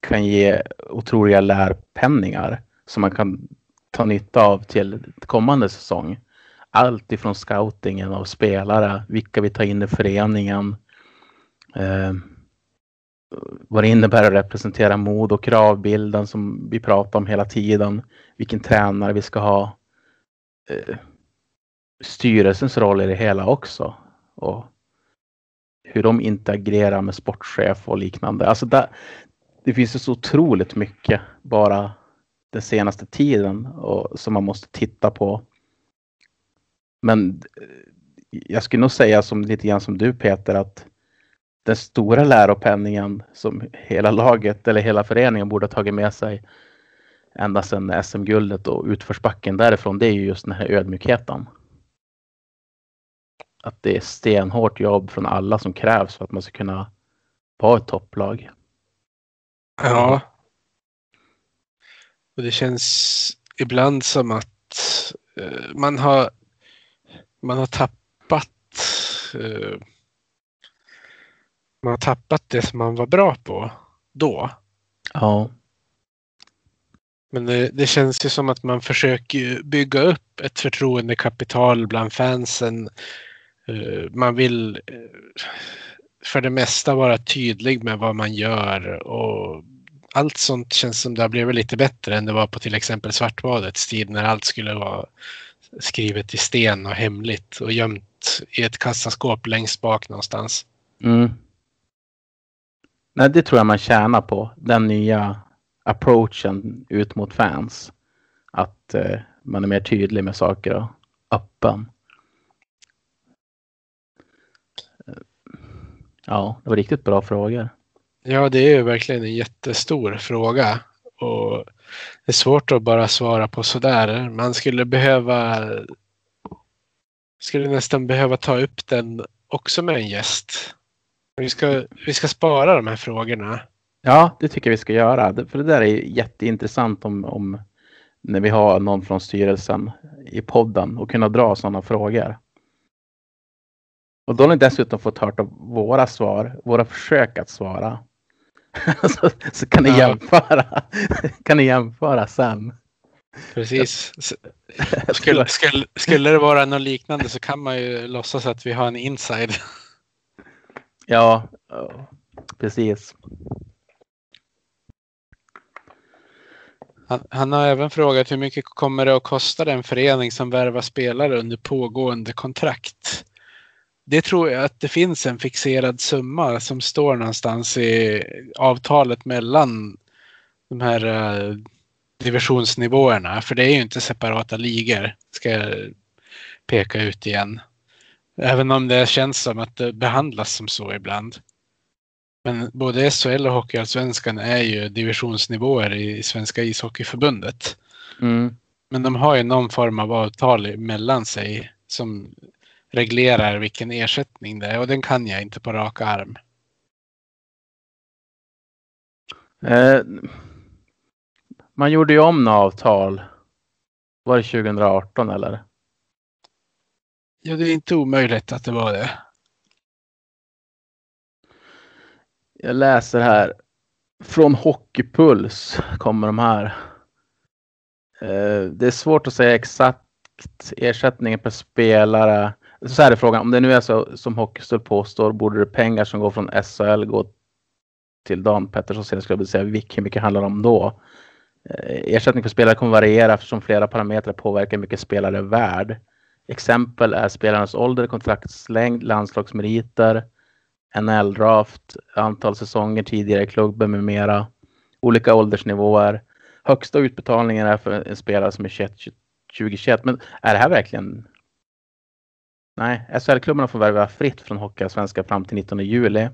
kan ge otroliga lärpenningar som man kan ta nytta av till kommande säsong. Allt ifrån scoutingen av spelare, vilka vi tar in i föreningen, eh, vad det innebär att representera mod och kravbilden som vi pratar om hela tiden, vilken tränare vi ska ha, eh, styrelsens roll i det hela också och hur de interagerar med sportchef och liknande. Alltså där, det finns ju så otroligt mycket bara den senaste tiden och, som man måste titta på. Men eh, jag skulle nog säga som lite grann som du Peter att den stora läropenningen som hela laget eller hela föreningen borde ha tagit med sig ända sedan SM-guldet och utförsbacken därifrån det är ju just den här ödmjukheten. Att det är stenhårt jobb från alla som krävs för att man ska kunna vara ett topplag. Ja, och det känns ibland som att uh, man har man har tappat uh, man har tappat det som man var bra på då. Ja. Men det, det, känns ju som att man försöker bygga upp ett förtroendekapital bland fansen. Uh, man vill eh, för det mesta vara tydlig med vad man gör och allt sånt känns som det har blivit lite bättre än det var på till exempel Svartbadets tid när allt skulle vara skrivet i sten och hemligt och gömt i ett kassaskåp längst bak någonstans. Mm. Nej, det tror jag man tjänar på. Den nya approachen ut mot fans. Att eh, man är mer tydlig med saker och öppen. Ja, det var riktigt bra frågor. Ja, det är ju verkligen en jättestor fråga. Och det är svårt att bara svara på sådär. Man skulle behöva skulle nästan behöva ta upp den också med en gäst. Vi ska, vi ska spara de här frågorna. Ja, det tycker jag vi ska göra. För det där är jätteintressant om, om när vi har någon från styrelsen i podden och kunna dra sådana frågor. Och då har ni dessutom fått höra våra svar, våra försök att svara. [laughs] så, så, kan ni ja. jämföra. kan ni jämföra sen. Precis. [laughs] Skulle, skulle, skulle det vara något liknande så kan man ju låtsas att vi har en inside. [laughs] Ja, precis. Han, han, har även frågat hur mycket kommer det att kosta den förening som värvar spelare under pågående kontrakt? Det tror jag att det finns en fixerad summa som står någonstans i avtalet mellan de här uh, divisionsnivåerna. För det är ju inte separata ligor, ska jag peka ut igen. Även om det känns som att det behandlas som så ibland. Men både SHL och Hockeyallsvenskan är ju divisionsnivåer i Svenska ishockeyförbundet. Mm. Men de har ju någon form av avtal mellan sig som reglerar vilken ersättning det är och den kan jag inte på rak arm. Eh, man gjorde ju om några avtal. Var det 2018 eller? Ja, det är inte omöjligt att det var det. Jag läser här. Från Hockeypuls kommer de här. Eh, det är svårt att säga exakt ersättningen per spelare så här är frågan, om det nu är så som Hockeystull påstår, borde det pengar som går från SHL gå till Dan Pettersson skulle jag säga, hur mycket handlar det om då? Eh, ersättning för spelare kommer variera eftersom flera parametrar påverkar hur mycket spelare är värd. Exempel är spelarnas ålder, kontraktslängd, landslagsmeriter, NL-draft, antal säsonger tidigare i klubben med mera. Olika åldersnivåer. Högsta utbetalningen är för en spelare som är 21, 2021. Men är det här verkligen... Nej, SHL-klubbarna får värva fritt från Hockeyallsvenskan fram till 19 juli.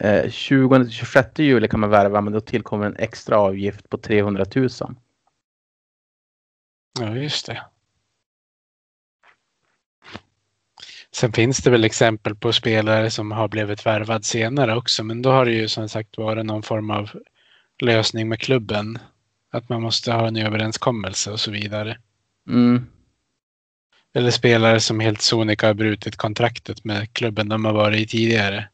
Eh, 20-26 juli kan man värva men då tillkommer en extra avgift på 300 000. Ja, just det. Sen finns det väl exempel på spelare som har blivit värvad senare också, men då har det ju som sagt varit någon form av lösning med klubben. Att man måste ha en överenskommelse och så vidare. Mm. Eller spelare som helt sonika har brutit kontraktet med klubben de har varit i tidigare.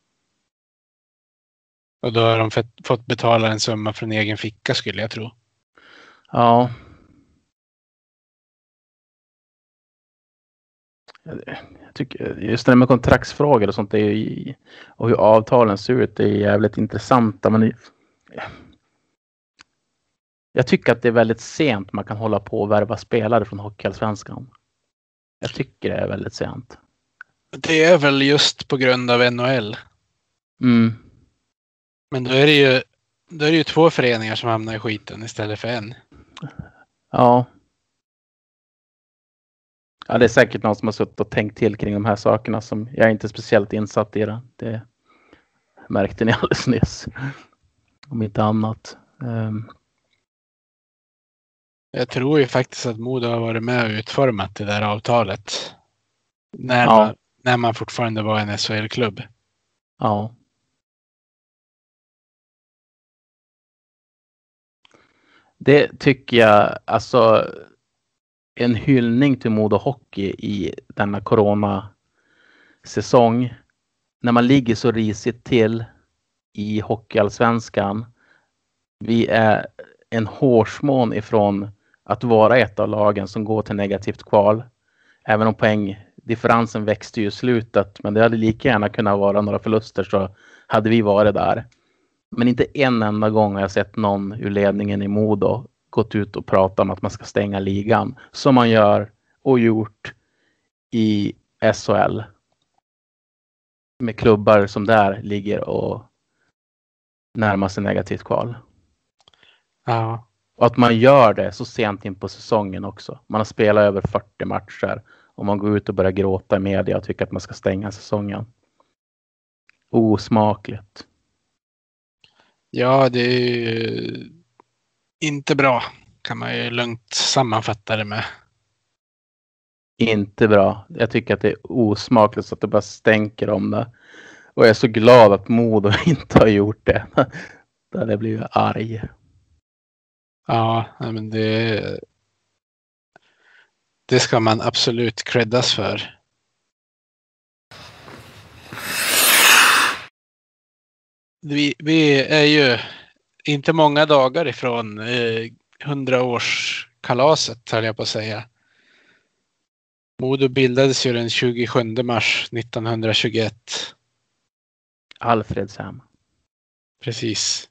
Och då har de fått betala en summa från egen ficka skulle jag tro. Ja. Jag tycker just det där med kontraktsfrågor och sånt är ju, och hur avtalen ser ut Det är jävligt intressanta. Men jag tycker att det är väldigt sent man kan hålla på och värva spelare från Hockeyallsvenskan. Jag tycker det är väldigt sent. Det är väl just på grund av NHL. Mm. Men då är det ju, då är det ju två föreningar som hamnar i skiten istället för en. Ja. Ja, det är säkert någon som har suttit och tänkt till kring de här sakerna som jag är inte speciellt insatt i det. Det märkte ni [laughs] alldeles nyss. Om inte annat. Um. Jag tror ju faktiskt att Modo har varit med och utformat det där avtalet. När, Ja. man, när man fortfarande var en SHL-klubb. Ja. Det tycker jag, alltså en hyllning till Modo Hockey i denna corona-säsong. När man ligger så risigt till i Hockeyallsvenskan. Vi är en hårsmån ifrån att vara ett av lagen som går till negativt kval. Även om poängdifferensen växte ju i slutet, men det hade lika gärna kunnat vara några förluster så hade vi varit där. Men inte en enda gång har jag sett någon ur ledningen i Modo gått ut och pratat om att man ska stänga ligan. Som man gör och gjort i SHL. Med klubbar som där ligger och närmar sig negativt kval. Ja. Och att man gör det så sent in på säsongen också. Man har spelat över 40 matcher och man går ut och börjar gråta i media och tycker att man ska stänga säsongen. Osmakligt. Ja, det är ju inte bra kan man ju lugnt sammanfatta det med. Inte bra. Jag tycker att det är osmakligt så att det bara stänker om det. Och jag är så glad att Modo [laughs] inte har gjort det. [laughs] Hade jag blivit arg. Ja, men det, det ska man absolut creddas för. Vi, vi är ju inte många dagar ifrån eh, 100-årskalaset höll jag på att säga. Modo bildades ju den 27 mars 1921. Alfredshem. Precis.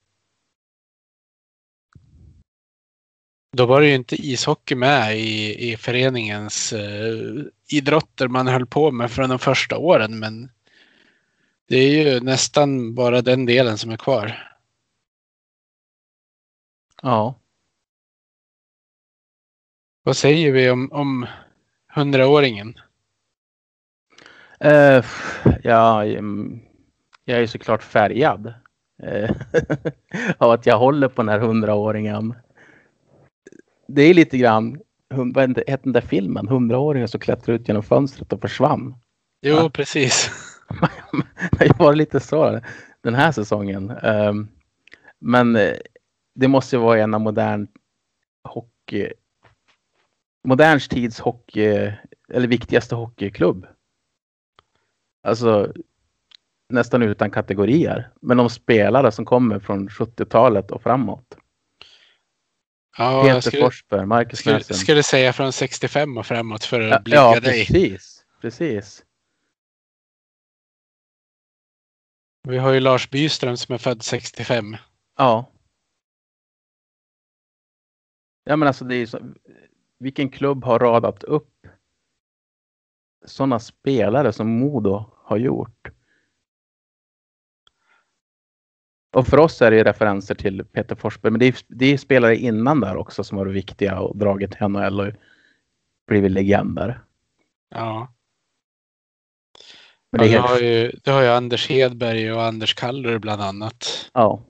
Då var det ju inte ishockey med i, i föreningens eh, idrotter man höll på med från de första åren. Men det är ju nästan bara den delen som är kvar. Ja. Vad säger vi om, om 100-åringen? Eh, ja, mm, jag är såklart färgad. eh, [laughs] av att jag håller på den här hundraåringen. Det är lite grann, vad hette den där filmen? Hundraåringen som klättrade ut genom fönstret och försvann. Jo, Ja. precis. [laughs] det var lite så den här säsongen. Ehm, men eh, det måste ju vara en av modern hockey, modern tids hockey, eller viktigaste hockeyklubb. Alltså nästan utan kategorier. Men de spelare som kommer från 70-talet och framåt. Ja, Peter skulle, Forsberg, Marcus skulle, Näsen. skulle säga från 65 och framåt för att Ja, blicka ja, dig. precis. Precis. Vi har ju Lars Byström som är född 65. Ja. Ja men alltså det är så, vilken klubb har radat upp sådana spelare som Modo har gjort? Och för oss är det ju referenser till Peter Forsberg. Men det är, det är spelare innan där också som varit viktiga och dragit till NHL och blivit legender. Ja. Men det ja, helt, har ju, du har ju Anders Hedberg och Anders Kallur bland annat. ja,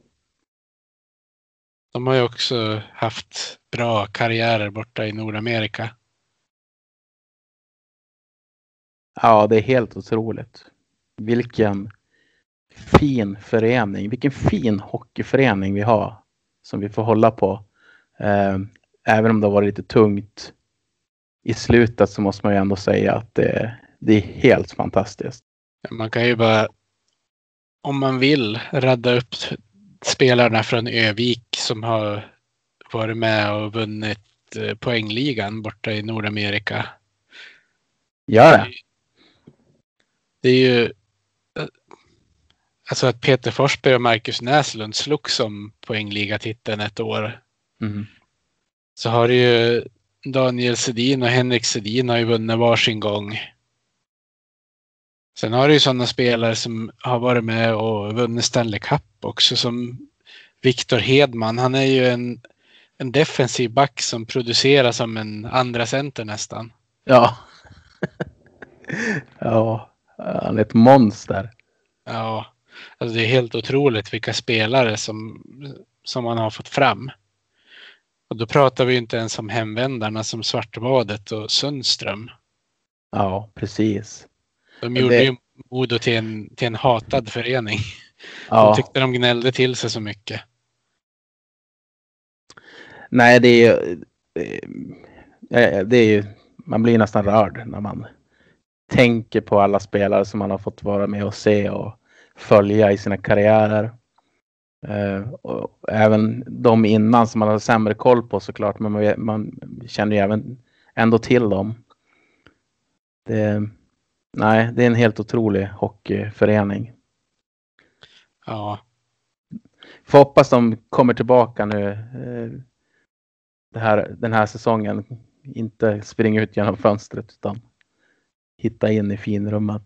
De har ju också haft bra karriärer borta i Nordamerika. ja, det är helt otroligt. Vilken fin förening. Vilken fin hockeyförening vi har. Som vi får hålla på. Eh, även om det har varit lite tungt i slutet så måste man ju ändå säga att det, det är helt fantastiskt. Man kan ju bara, om man vill, radda upp spelarna från Övik som har varit med och vunnit eh, poängligan borta i Nordamerika. Gör det? Det är ju alltså att Peter Forsberg och Marcus Näslund slogs om poängligatiteln ett år. Mm. Så har du ju Daniel Sedin och Henrik Sedin har ju vunnit varsin gång. Sen har du ju sådana spelare som har varit med och vunnit Stanley Cup också som Viktor Hedman. Han är ju en, en defensiv back som producerar som en andra center nästan. Ja. [laughs] ja, han är ett monster. Ja, alltså det är helt otroligt vilka spelare som, som man har fått fram. Och då pratar vi inte ens om hemvändarna som Svartbadet och Sundström. Ja, precis. De Det- gjorde ju Modo till en, till en hatad förening. De Ja, tyckte de gnällde till sig så mycket. nej, det är ju... eh, Det är ju... Man blir nästan rörd när man tänker på alla spelare som man har fått vara med och se och följa i sina karriärer. Eh, och även de innan som man har sämre koll på såklart, men man, man känner ju även ändå till dem. Det, nej, det är en helt otrolig hockeyförening. Ja, Får hoppas de kommer tillbaka nu eh, här, den här säsongen. Inte springa ut genom fönstret utan hitta in i finrummet.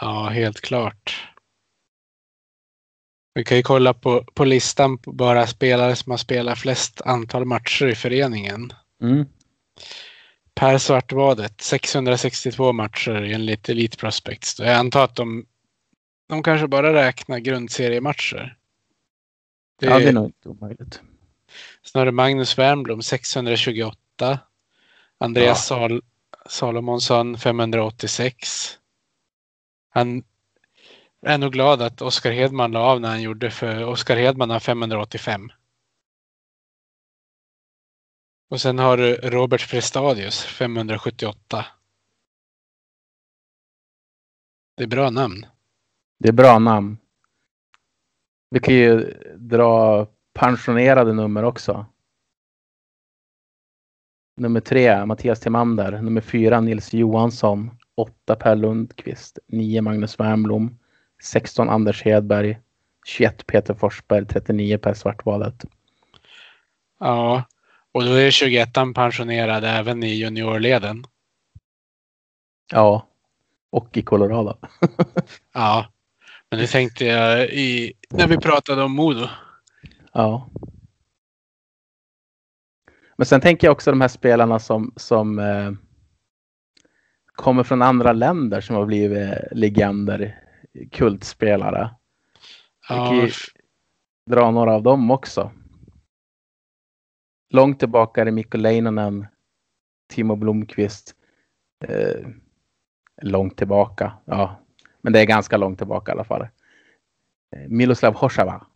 Ja, helt klart. Vi kan ju kolla på, på listan på bara spelare som har spelat flest antal matcher i föreningen. Mm. Per Svartbadet, 662 matcher enligt Elite Prospects. Jag antar att de, de kanske bara räknar grundseriematcher. Det Ja, det är är, nog inte omöjligt. Du Magnus Wernbloom 628. Andreas Sal, Salomonsson 586. Han är nog glad att Oskar Hedman la av när han gjorde för Oskar Hedman har 585. Och sen har du Robert Frestadius 578. Det är bra namn. Det är bra namn. Vi kan ju dra pensionerade nummer också. Nummer tre, Mattias Timander. Nummer fyra, Nils Johansson. Åtta, Per Lundqvist. Nio, Magnus Wernbloom. 16, Anders Hedberg. 21, Peter Forsberg. 39, Per Svartbadet. Ja, och då är 21 pensionerad även i juniorleden. Ja, och i Colorado. [laughs] Ja, men det tänkte jag i, när vi pratade om Modo. Ja. Men sen tänker jag också de här spelarna som, som eh, kommer från andra länder som har blivit eh, legender, kultspelare. Ja, Okej. Dra några av dem också. Långt tillbaka är det Mikko Leinonen, Timo Blomqvist. Eh, långt tillbaka, ja. Men det är ganska långt tillbaka i alla fall. Eh, Miloslav Hoshava.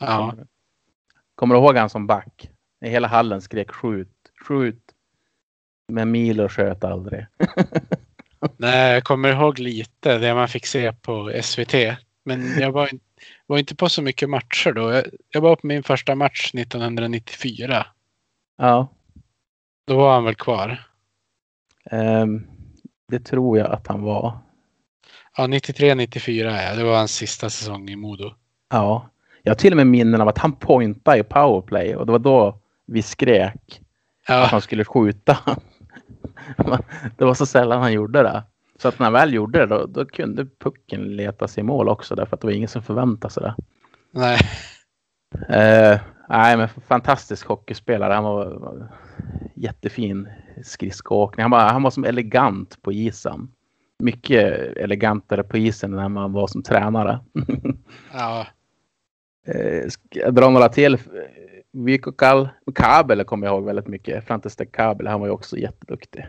ja, Kommer du ihåg han som back? Hela hallen skrek skjut, skjut. Men Milo sköt aldrig. [laughs] nej, jag kommer ihåg lite det man fick se på SVT. Men jag var, var inte på så mycket matcher då. Jag, jag var på min första match 1994. Ja, Då var han väl kvar. ehm, det tror jag att han var. Ja, 93-94 ja. Det var hans sista säsong i Modo. Ja, jag har till och med minnen av att han pointade i powerplay och det var då vi skrek att Ja, han skulle skjuta. [laughs] det var så sällan han gjorde det. Så att när han väl gjorde det då, då kunde pucken leta sig i mål också därför att det var ingen som förväntade sig det. Nej. Eh, nej, men fantastisk hockeyspelare. Han var, var jättefin skridskoåkning. Han var, han var som elegant på isen. Mycket elegantare på isen än man var som tränare. [laughs] Ja. Eh, ska jag dra några till? Vico Kabel kommer jag ihåg väldigt mycket. Frantestek Kabel, han var ju också jätteduktig.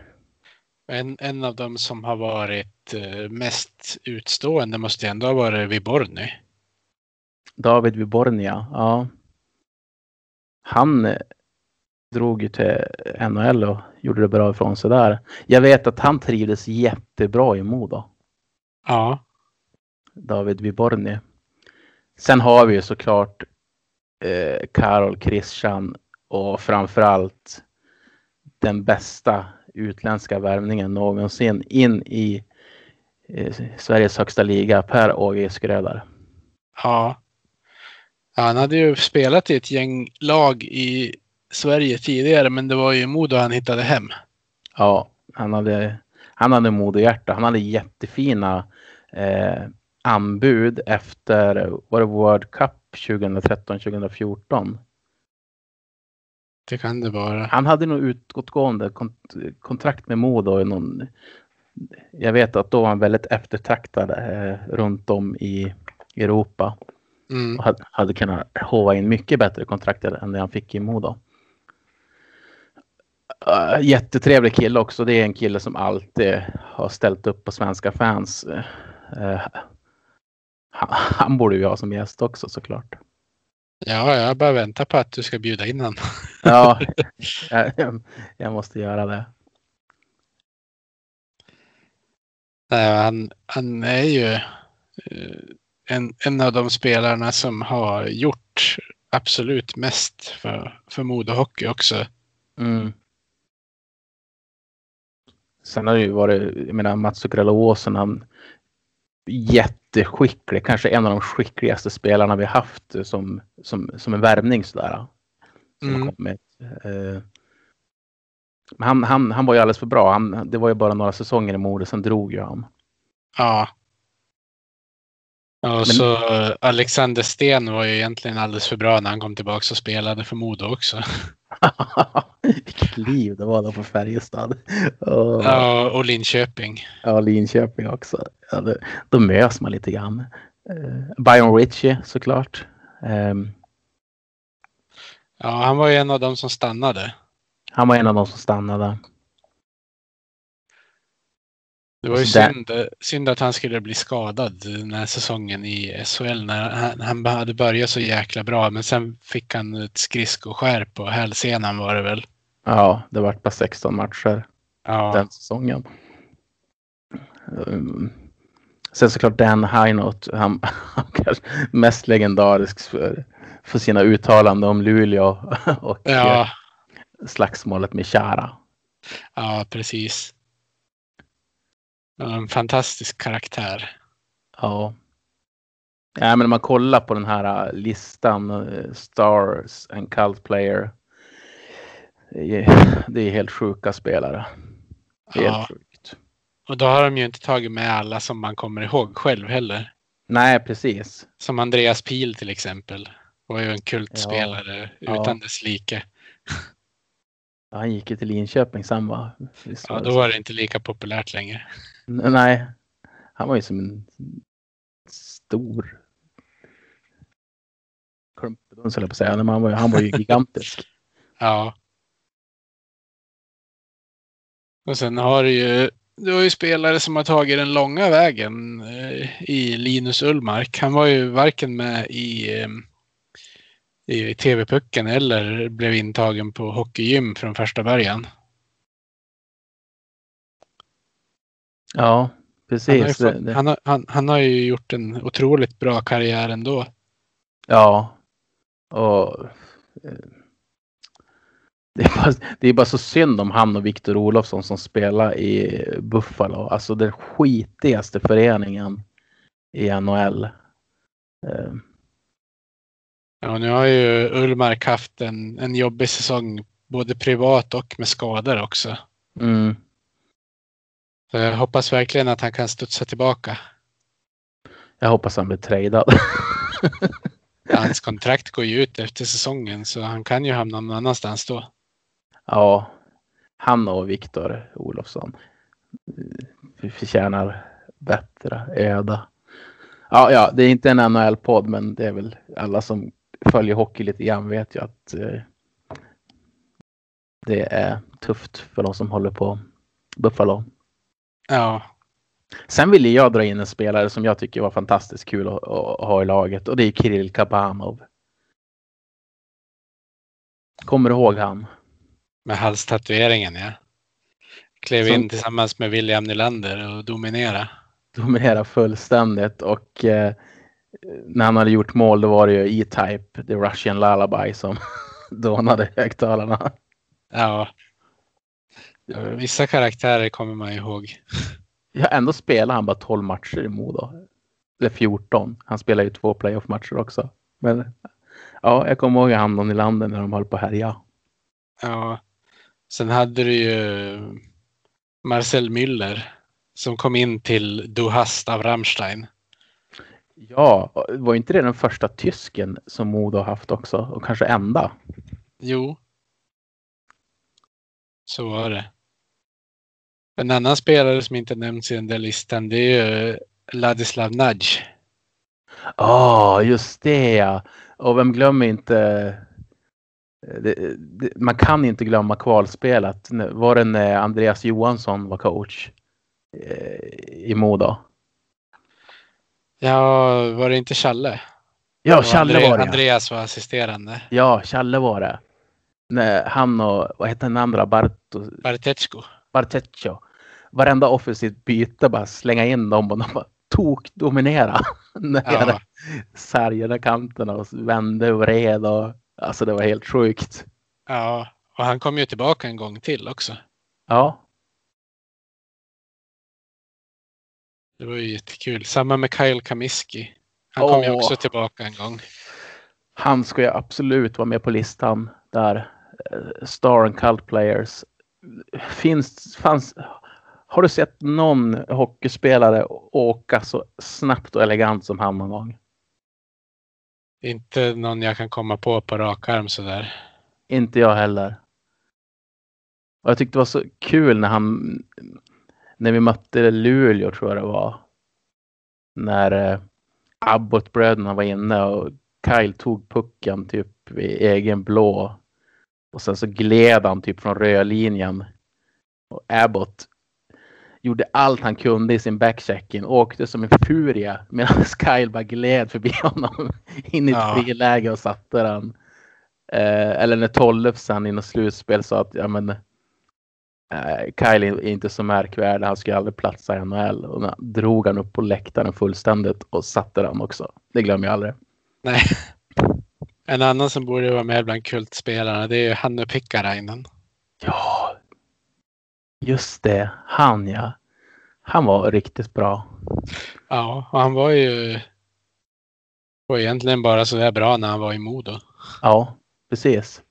En, en av dem som har varit eh, mest utstående måste ändå ha varit Viborny. David Vibornia, ja. Han eh, drog ju till NHL och gjorde det bra ifrån sig där. Jag vet att han trivdes jättebra i Modo. Ja. David Viborny. Sen har vi ju såklart eh, Karol Christian och framförallt den bästa utländska värvningen någonsin in i eh, Sveriges högsta liga, Per Åge Skrödar. Ja. Han hade ju spelat i ett gäng lag i Sverige tidigare, men det var ju Modo han hittade hem. Ja, han hade, han hade mod och hjärta. Han hade jättefina eh, anbud efter var det World Cup 2013-2014. Det kan det vara. Han hade nog utgående kont kontrakt med Modo. I någon, jag vet att då var han väldigt eftertraktad eh, runt om i Europa. Mm. Och hade, hade kunnat hova in mycket bättre kontrakt än det han fick i Modo. Uh, jättetrevlig kille också. Det är en kille som alltid har ställt upp på svenska fans. Uh, han, borde vi ha som gäst också såklart. Ja, jag bara väntar på att du ska bjuda in honom. [laughs] Ja, [laughs] jag, jag måste göra det. Nej, han, han är ju eh, en, en av de spelarna som har gjort absolut mest för, för Modohockey också. Mm. Sen har det ju varit, jag menar Mats Zuccarello-Åsen, han jätteskicklig, kanske en av de skickligaste spelarna vi haft som, som, som en värvning sådär. Som Mm. kommit. Eh, men han, han, han var ju alldeles för bra. Han, det var ju bara några säsonger i Modo, sen drog ju han. Ja. Och så Alexander Sten var ju egentligen alldeles för bra när han kom tillbaka och spelade för Modo också. [laughs] [laughs] Vilket liv det var då på Färjestad. Och, Ja, och Linköping. Ja, Linköping också. Ja, det, då mös man lite grann. Uh, Byron Ritchie såklart. Ehm, Ja, han var ju en av dem som stannade. han var en av de som stannade. Det var ju Alltså, synd, synd att han skulle bli skadad den här säsongen i SHL när han, han hade börjat så jäkla bra. Men sen fick han ett skridskoskär på hälsenan var det väl. Ja, det var bara 16 matcher Ja, den säsongen. Um, sen såklart Dan Heinot. Han, [laughs] han kanske mest legendarisk för, för sina uttalanden om Luleå [laughs] och ja, eh, slagsmålet med Chara. ja precis. Ja, En fantastisk karaktär. Ja. Ja, men när man kollar på den här äh, listan, äh, Stars and Cult Player. Det är, [laughs] helt sjuka spelare. Helt Ja, sjukt. och då har de ju inte tagit med alla som man kommer ihåg själv heller. Nej, precis. Som Andreas Pil till exempel. Var ju en kultspelare Ja. utan dess like. [laughs] Han gick ju till Linköping sen va? Ja, då var det inte lika populärt längre. Nej, han var ju som en stor klumpduns höll jag på att säga. Men han var, ju- han var ju gigantisk. [laughs] Ja. Och sen har du ju, du har ju spelare som har tagit den långa vägen eh, i Linus Ullmark. Han var ju varken med i, eh, i TV-pucken eller blev intagen på hockeygym från första början. Ja, Han har, precis. fått, han, har, han, han har ju gjort en otroligt bra karriär ändå. Ja. Och eh, det är, bara, det är bara så synd om han och Viktor Olofsson som spelar i Buffalo. Alltså den skitigaste föreningen i NHL. Eh, Ja, nu har ju Ullmark haft en, en jobbig säsong både privat och med skador också. Mm. Så jag hoppas verkligen att han kan studsa tillbaka. Jag hoppas han blir tradad. [laughs] Hans kontrakt går ju ut efter säsongen så han kan ju hamna någon annanstans då. Ja, han och Viktor Olofsson Vi förtjänar bättre öda. Ja, ja, det är inte en NHL-podd, men det är väl alla som följer hockey lite grann vet ju att eh, det är tufft för de som håller på Buffalo. Ja, Sen ville jag dra in en spelare som jag tycker var fantastiskt kul att, att ha i laget och det är Kirill Kabanov. Kommer du ihåg han? med halstatueringen ja. Klev in tillsammans med William Nylander och dominera. Dominerar fullständigt och eh, när han hade gjort mål då var det ju E-Type, The Russian Lullaby som [laughs] dånade högtalarna. Ja. Vissa karaktärer kommer man ihåg. Ja, ändå spelar han bara 12 matcher i Modo. Eller 14. Han spelar ju två playoff-matcher också. Men ja, jag kommer ihåg han och Nylander när de höll på att härja. Ja. Sen hade du ju Marcel Müller som kom in till Du Hast av Rammstein. Ja, var inte det den första tysken som Modo har haft också? Och kanske enda? Jo. Så var det. En annan spelare som inte nämns i den där listan det är ju Ladislav Nadj. Ja, just det ja. Och vem glömmer inte... Det, det, man kan inte glömma kvalspelet. Var det när Andreas Johansson var coach eh, i Modo? Ja, var det inte Challe? Ja, Challe var det. Andreas var assisterande. Ja, Challe var det. När han och, vad hette den andra, Barto, Bartetsko. Barteccio. Varenda offensivt byte bara slänga in dem och de bara tok dominera. [laughs] När Ja, sargade kanterna och vände och vred och alltså det var helt sjukt. ja, och han kom ju tillbaka en gång till också. Ja, Det var ju jättekul. Samma med Kyle Kamiski. Han kom ju också tillbaka en gång. han ska ju absolut vara med på listan där. Eh, Star and Cult Players. Finns, fanns, har du sett någon hockeyspelare åka så snabbt och elegant som han någon gång? Inte någon jag kan komma på på rak arm sådär. Inte jag heller. Och jag tyckte det var så kul när han när vi mötte Luleå tror jag det var. När eh, Abbott-bröderna var inne och Kyle tog pucken typ i egen blå. Och sen så gled han typ från rödlinjen. Och Abbott gjorde allt han kunde i sin backchecking. Åkte som en furia medan [laughs] Kyle bara gled förbi honom [laughs] in i Ja. friläge och satte den. Eh, eller när Tollefsen i något slutspel sa att ja, men, eh, Kyle är inte så märkvärdig, han skulle aldrig platsa i NHL. Och då drog han upp på läktaren fullständigt och satte den också. Det glömmer jag aldrig. Nej. En annan som borde vara med bland kultspelarna det är ju Hannu Pikkarainen. Ja, just det. Han ja. Han var riktigt bra. Ja, och han var ju var egentligen bara så där bra när han var i Modo. Ja, precis.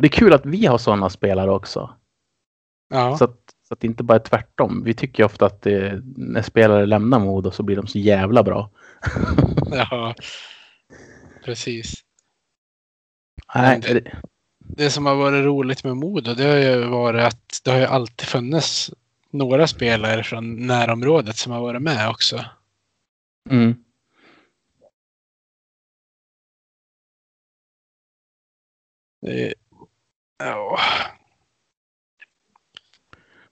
Det är kul att vi har sådana spelare också. Ja, Så, att, så att det inte bara är tvärtom. Vi tycker ofta att det, när spelare lämnar Modo så blir de så jävla bra. [laughs] ja. Precis. Nej, det- det, Det som har varit roligt med Modo det har ju varit att det har ju alltid funnits några spelare från närområdet som har varit med också. mm. Det, ja,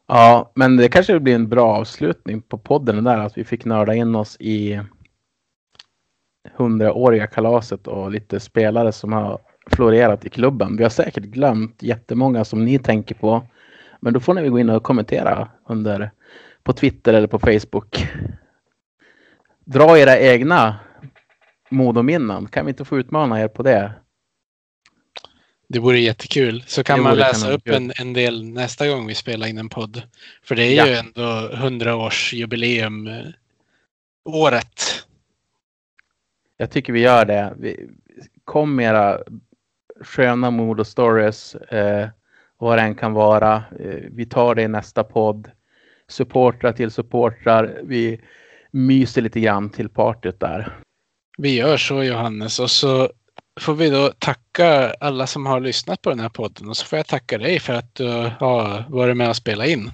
Ja, men det kanske blir en bra avslutning på podden där att vi fick nörda in oss i hundraåriga kalaset och lite spelare som har florerat i klubben. Vi har säkert glömt jättemånga som ni tänker på. Men då får ni gå in och kommentera under på Twitter eller på Facebook. Dra era egna Modominnen. Kan vi inte få utmana er på det? Det vore jättekul. Så kan Det man läsa upp en, en del nästa gång vi spelar in en podd. För det är Ja. ju ändå 100-årsjubileum eh, året. Jag tycker vi gör det. Vi, kom med era sköna Modo-stories. Eh, vad det än kan vara. Eh, vi tar det i nästa podd. Supportrar till supportrar. Vi myser lite grann till partyt där. Vi gör så Johannes och så får vi då tacka alla som har lyssnat på den här podden och så får jag tacka dig för att du har varit med och spelat in.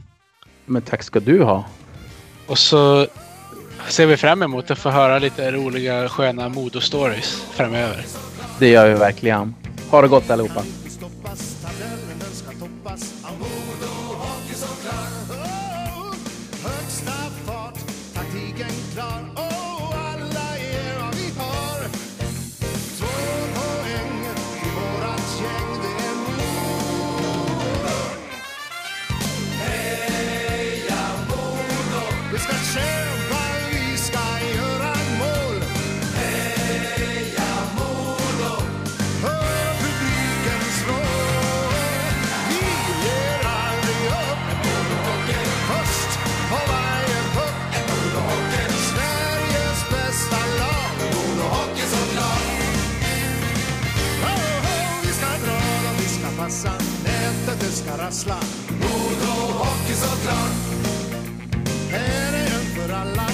Men tack ska du ha. Och så ser vi fram emot att få höra lite roliga sköna Modo-stories framöver. Det gör vi verkligen. Ha det gott allihopa. Nätet rassla. Modo Hockey såklart. Här är en för alla.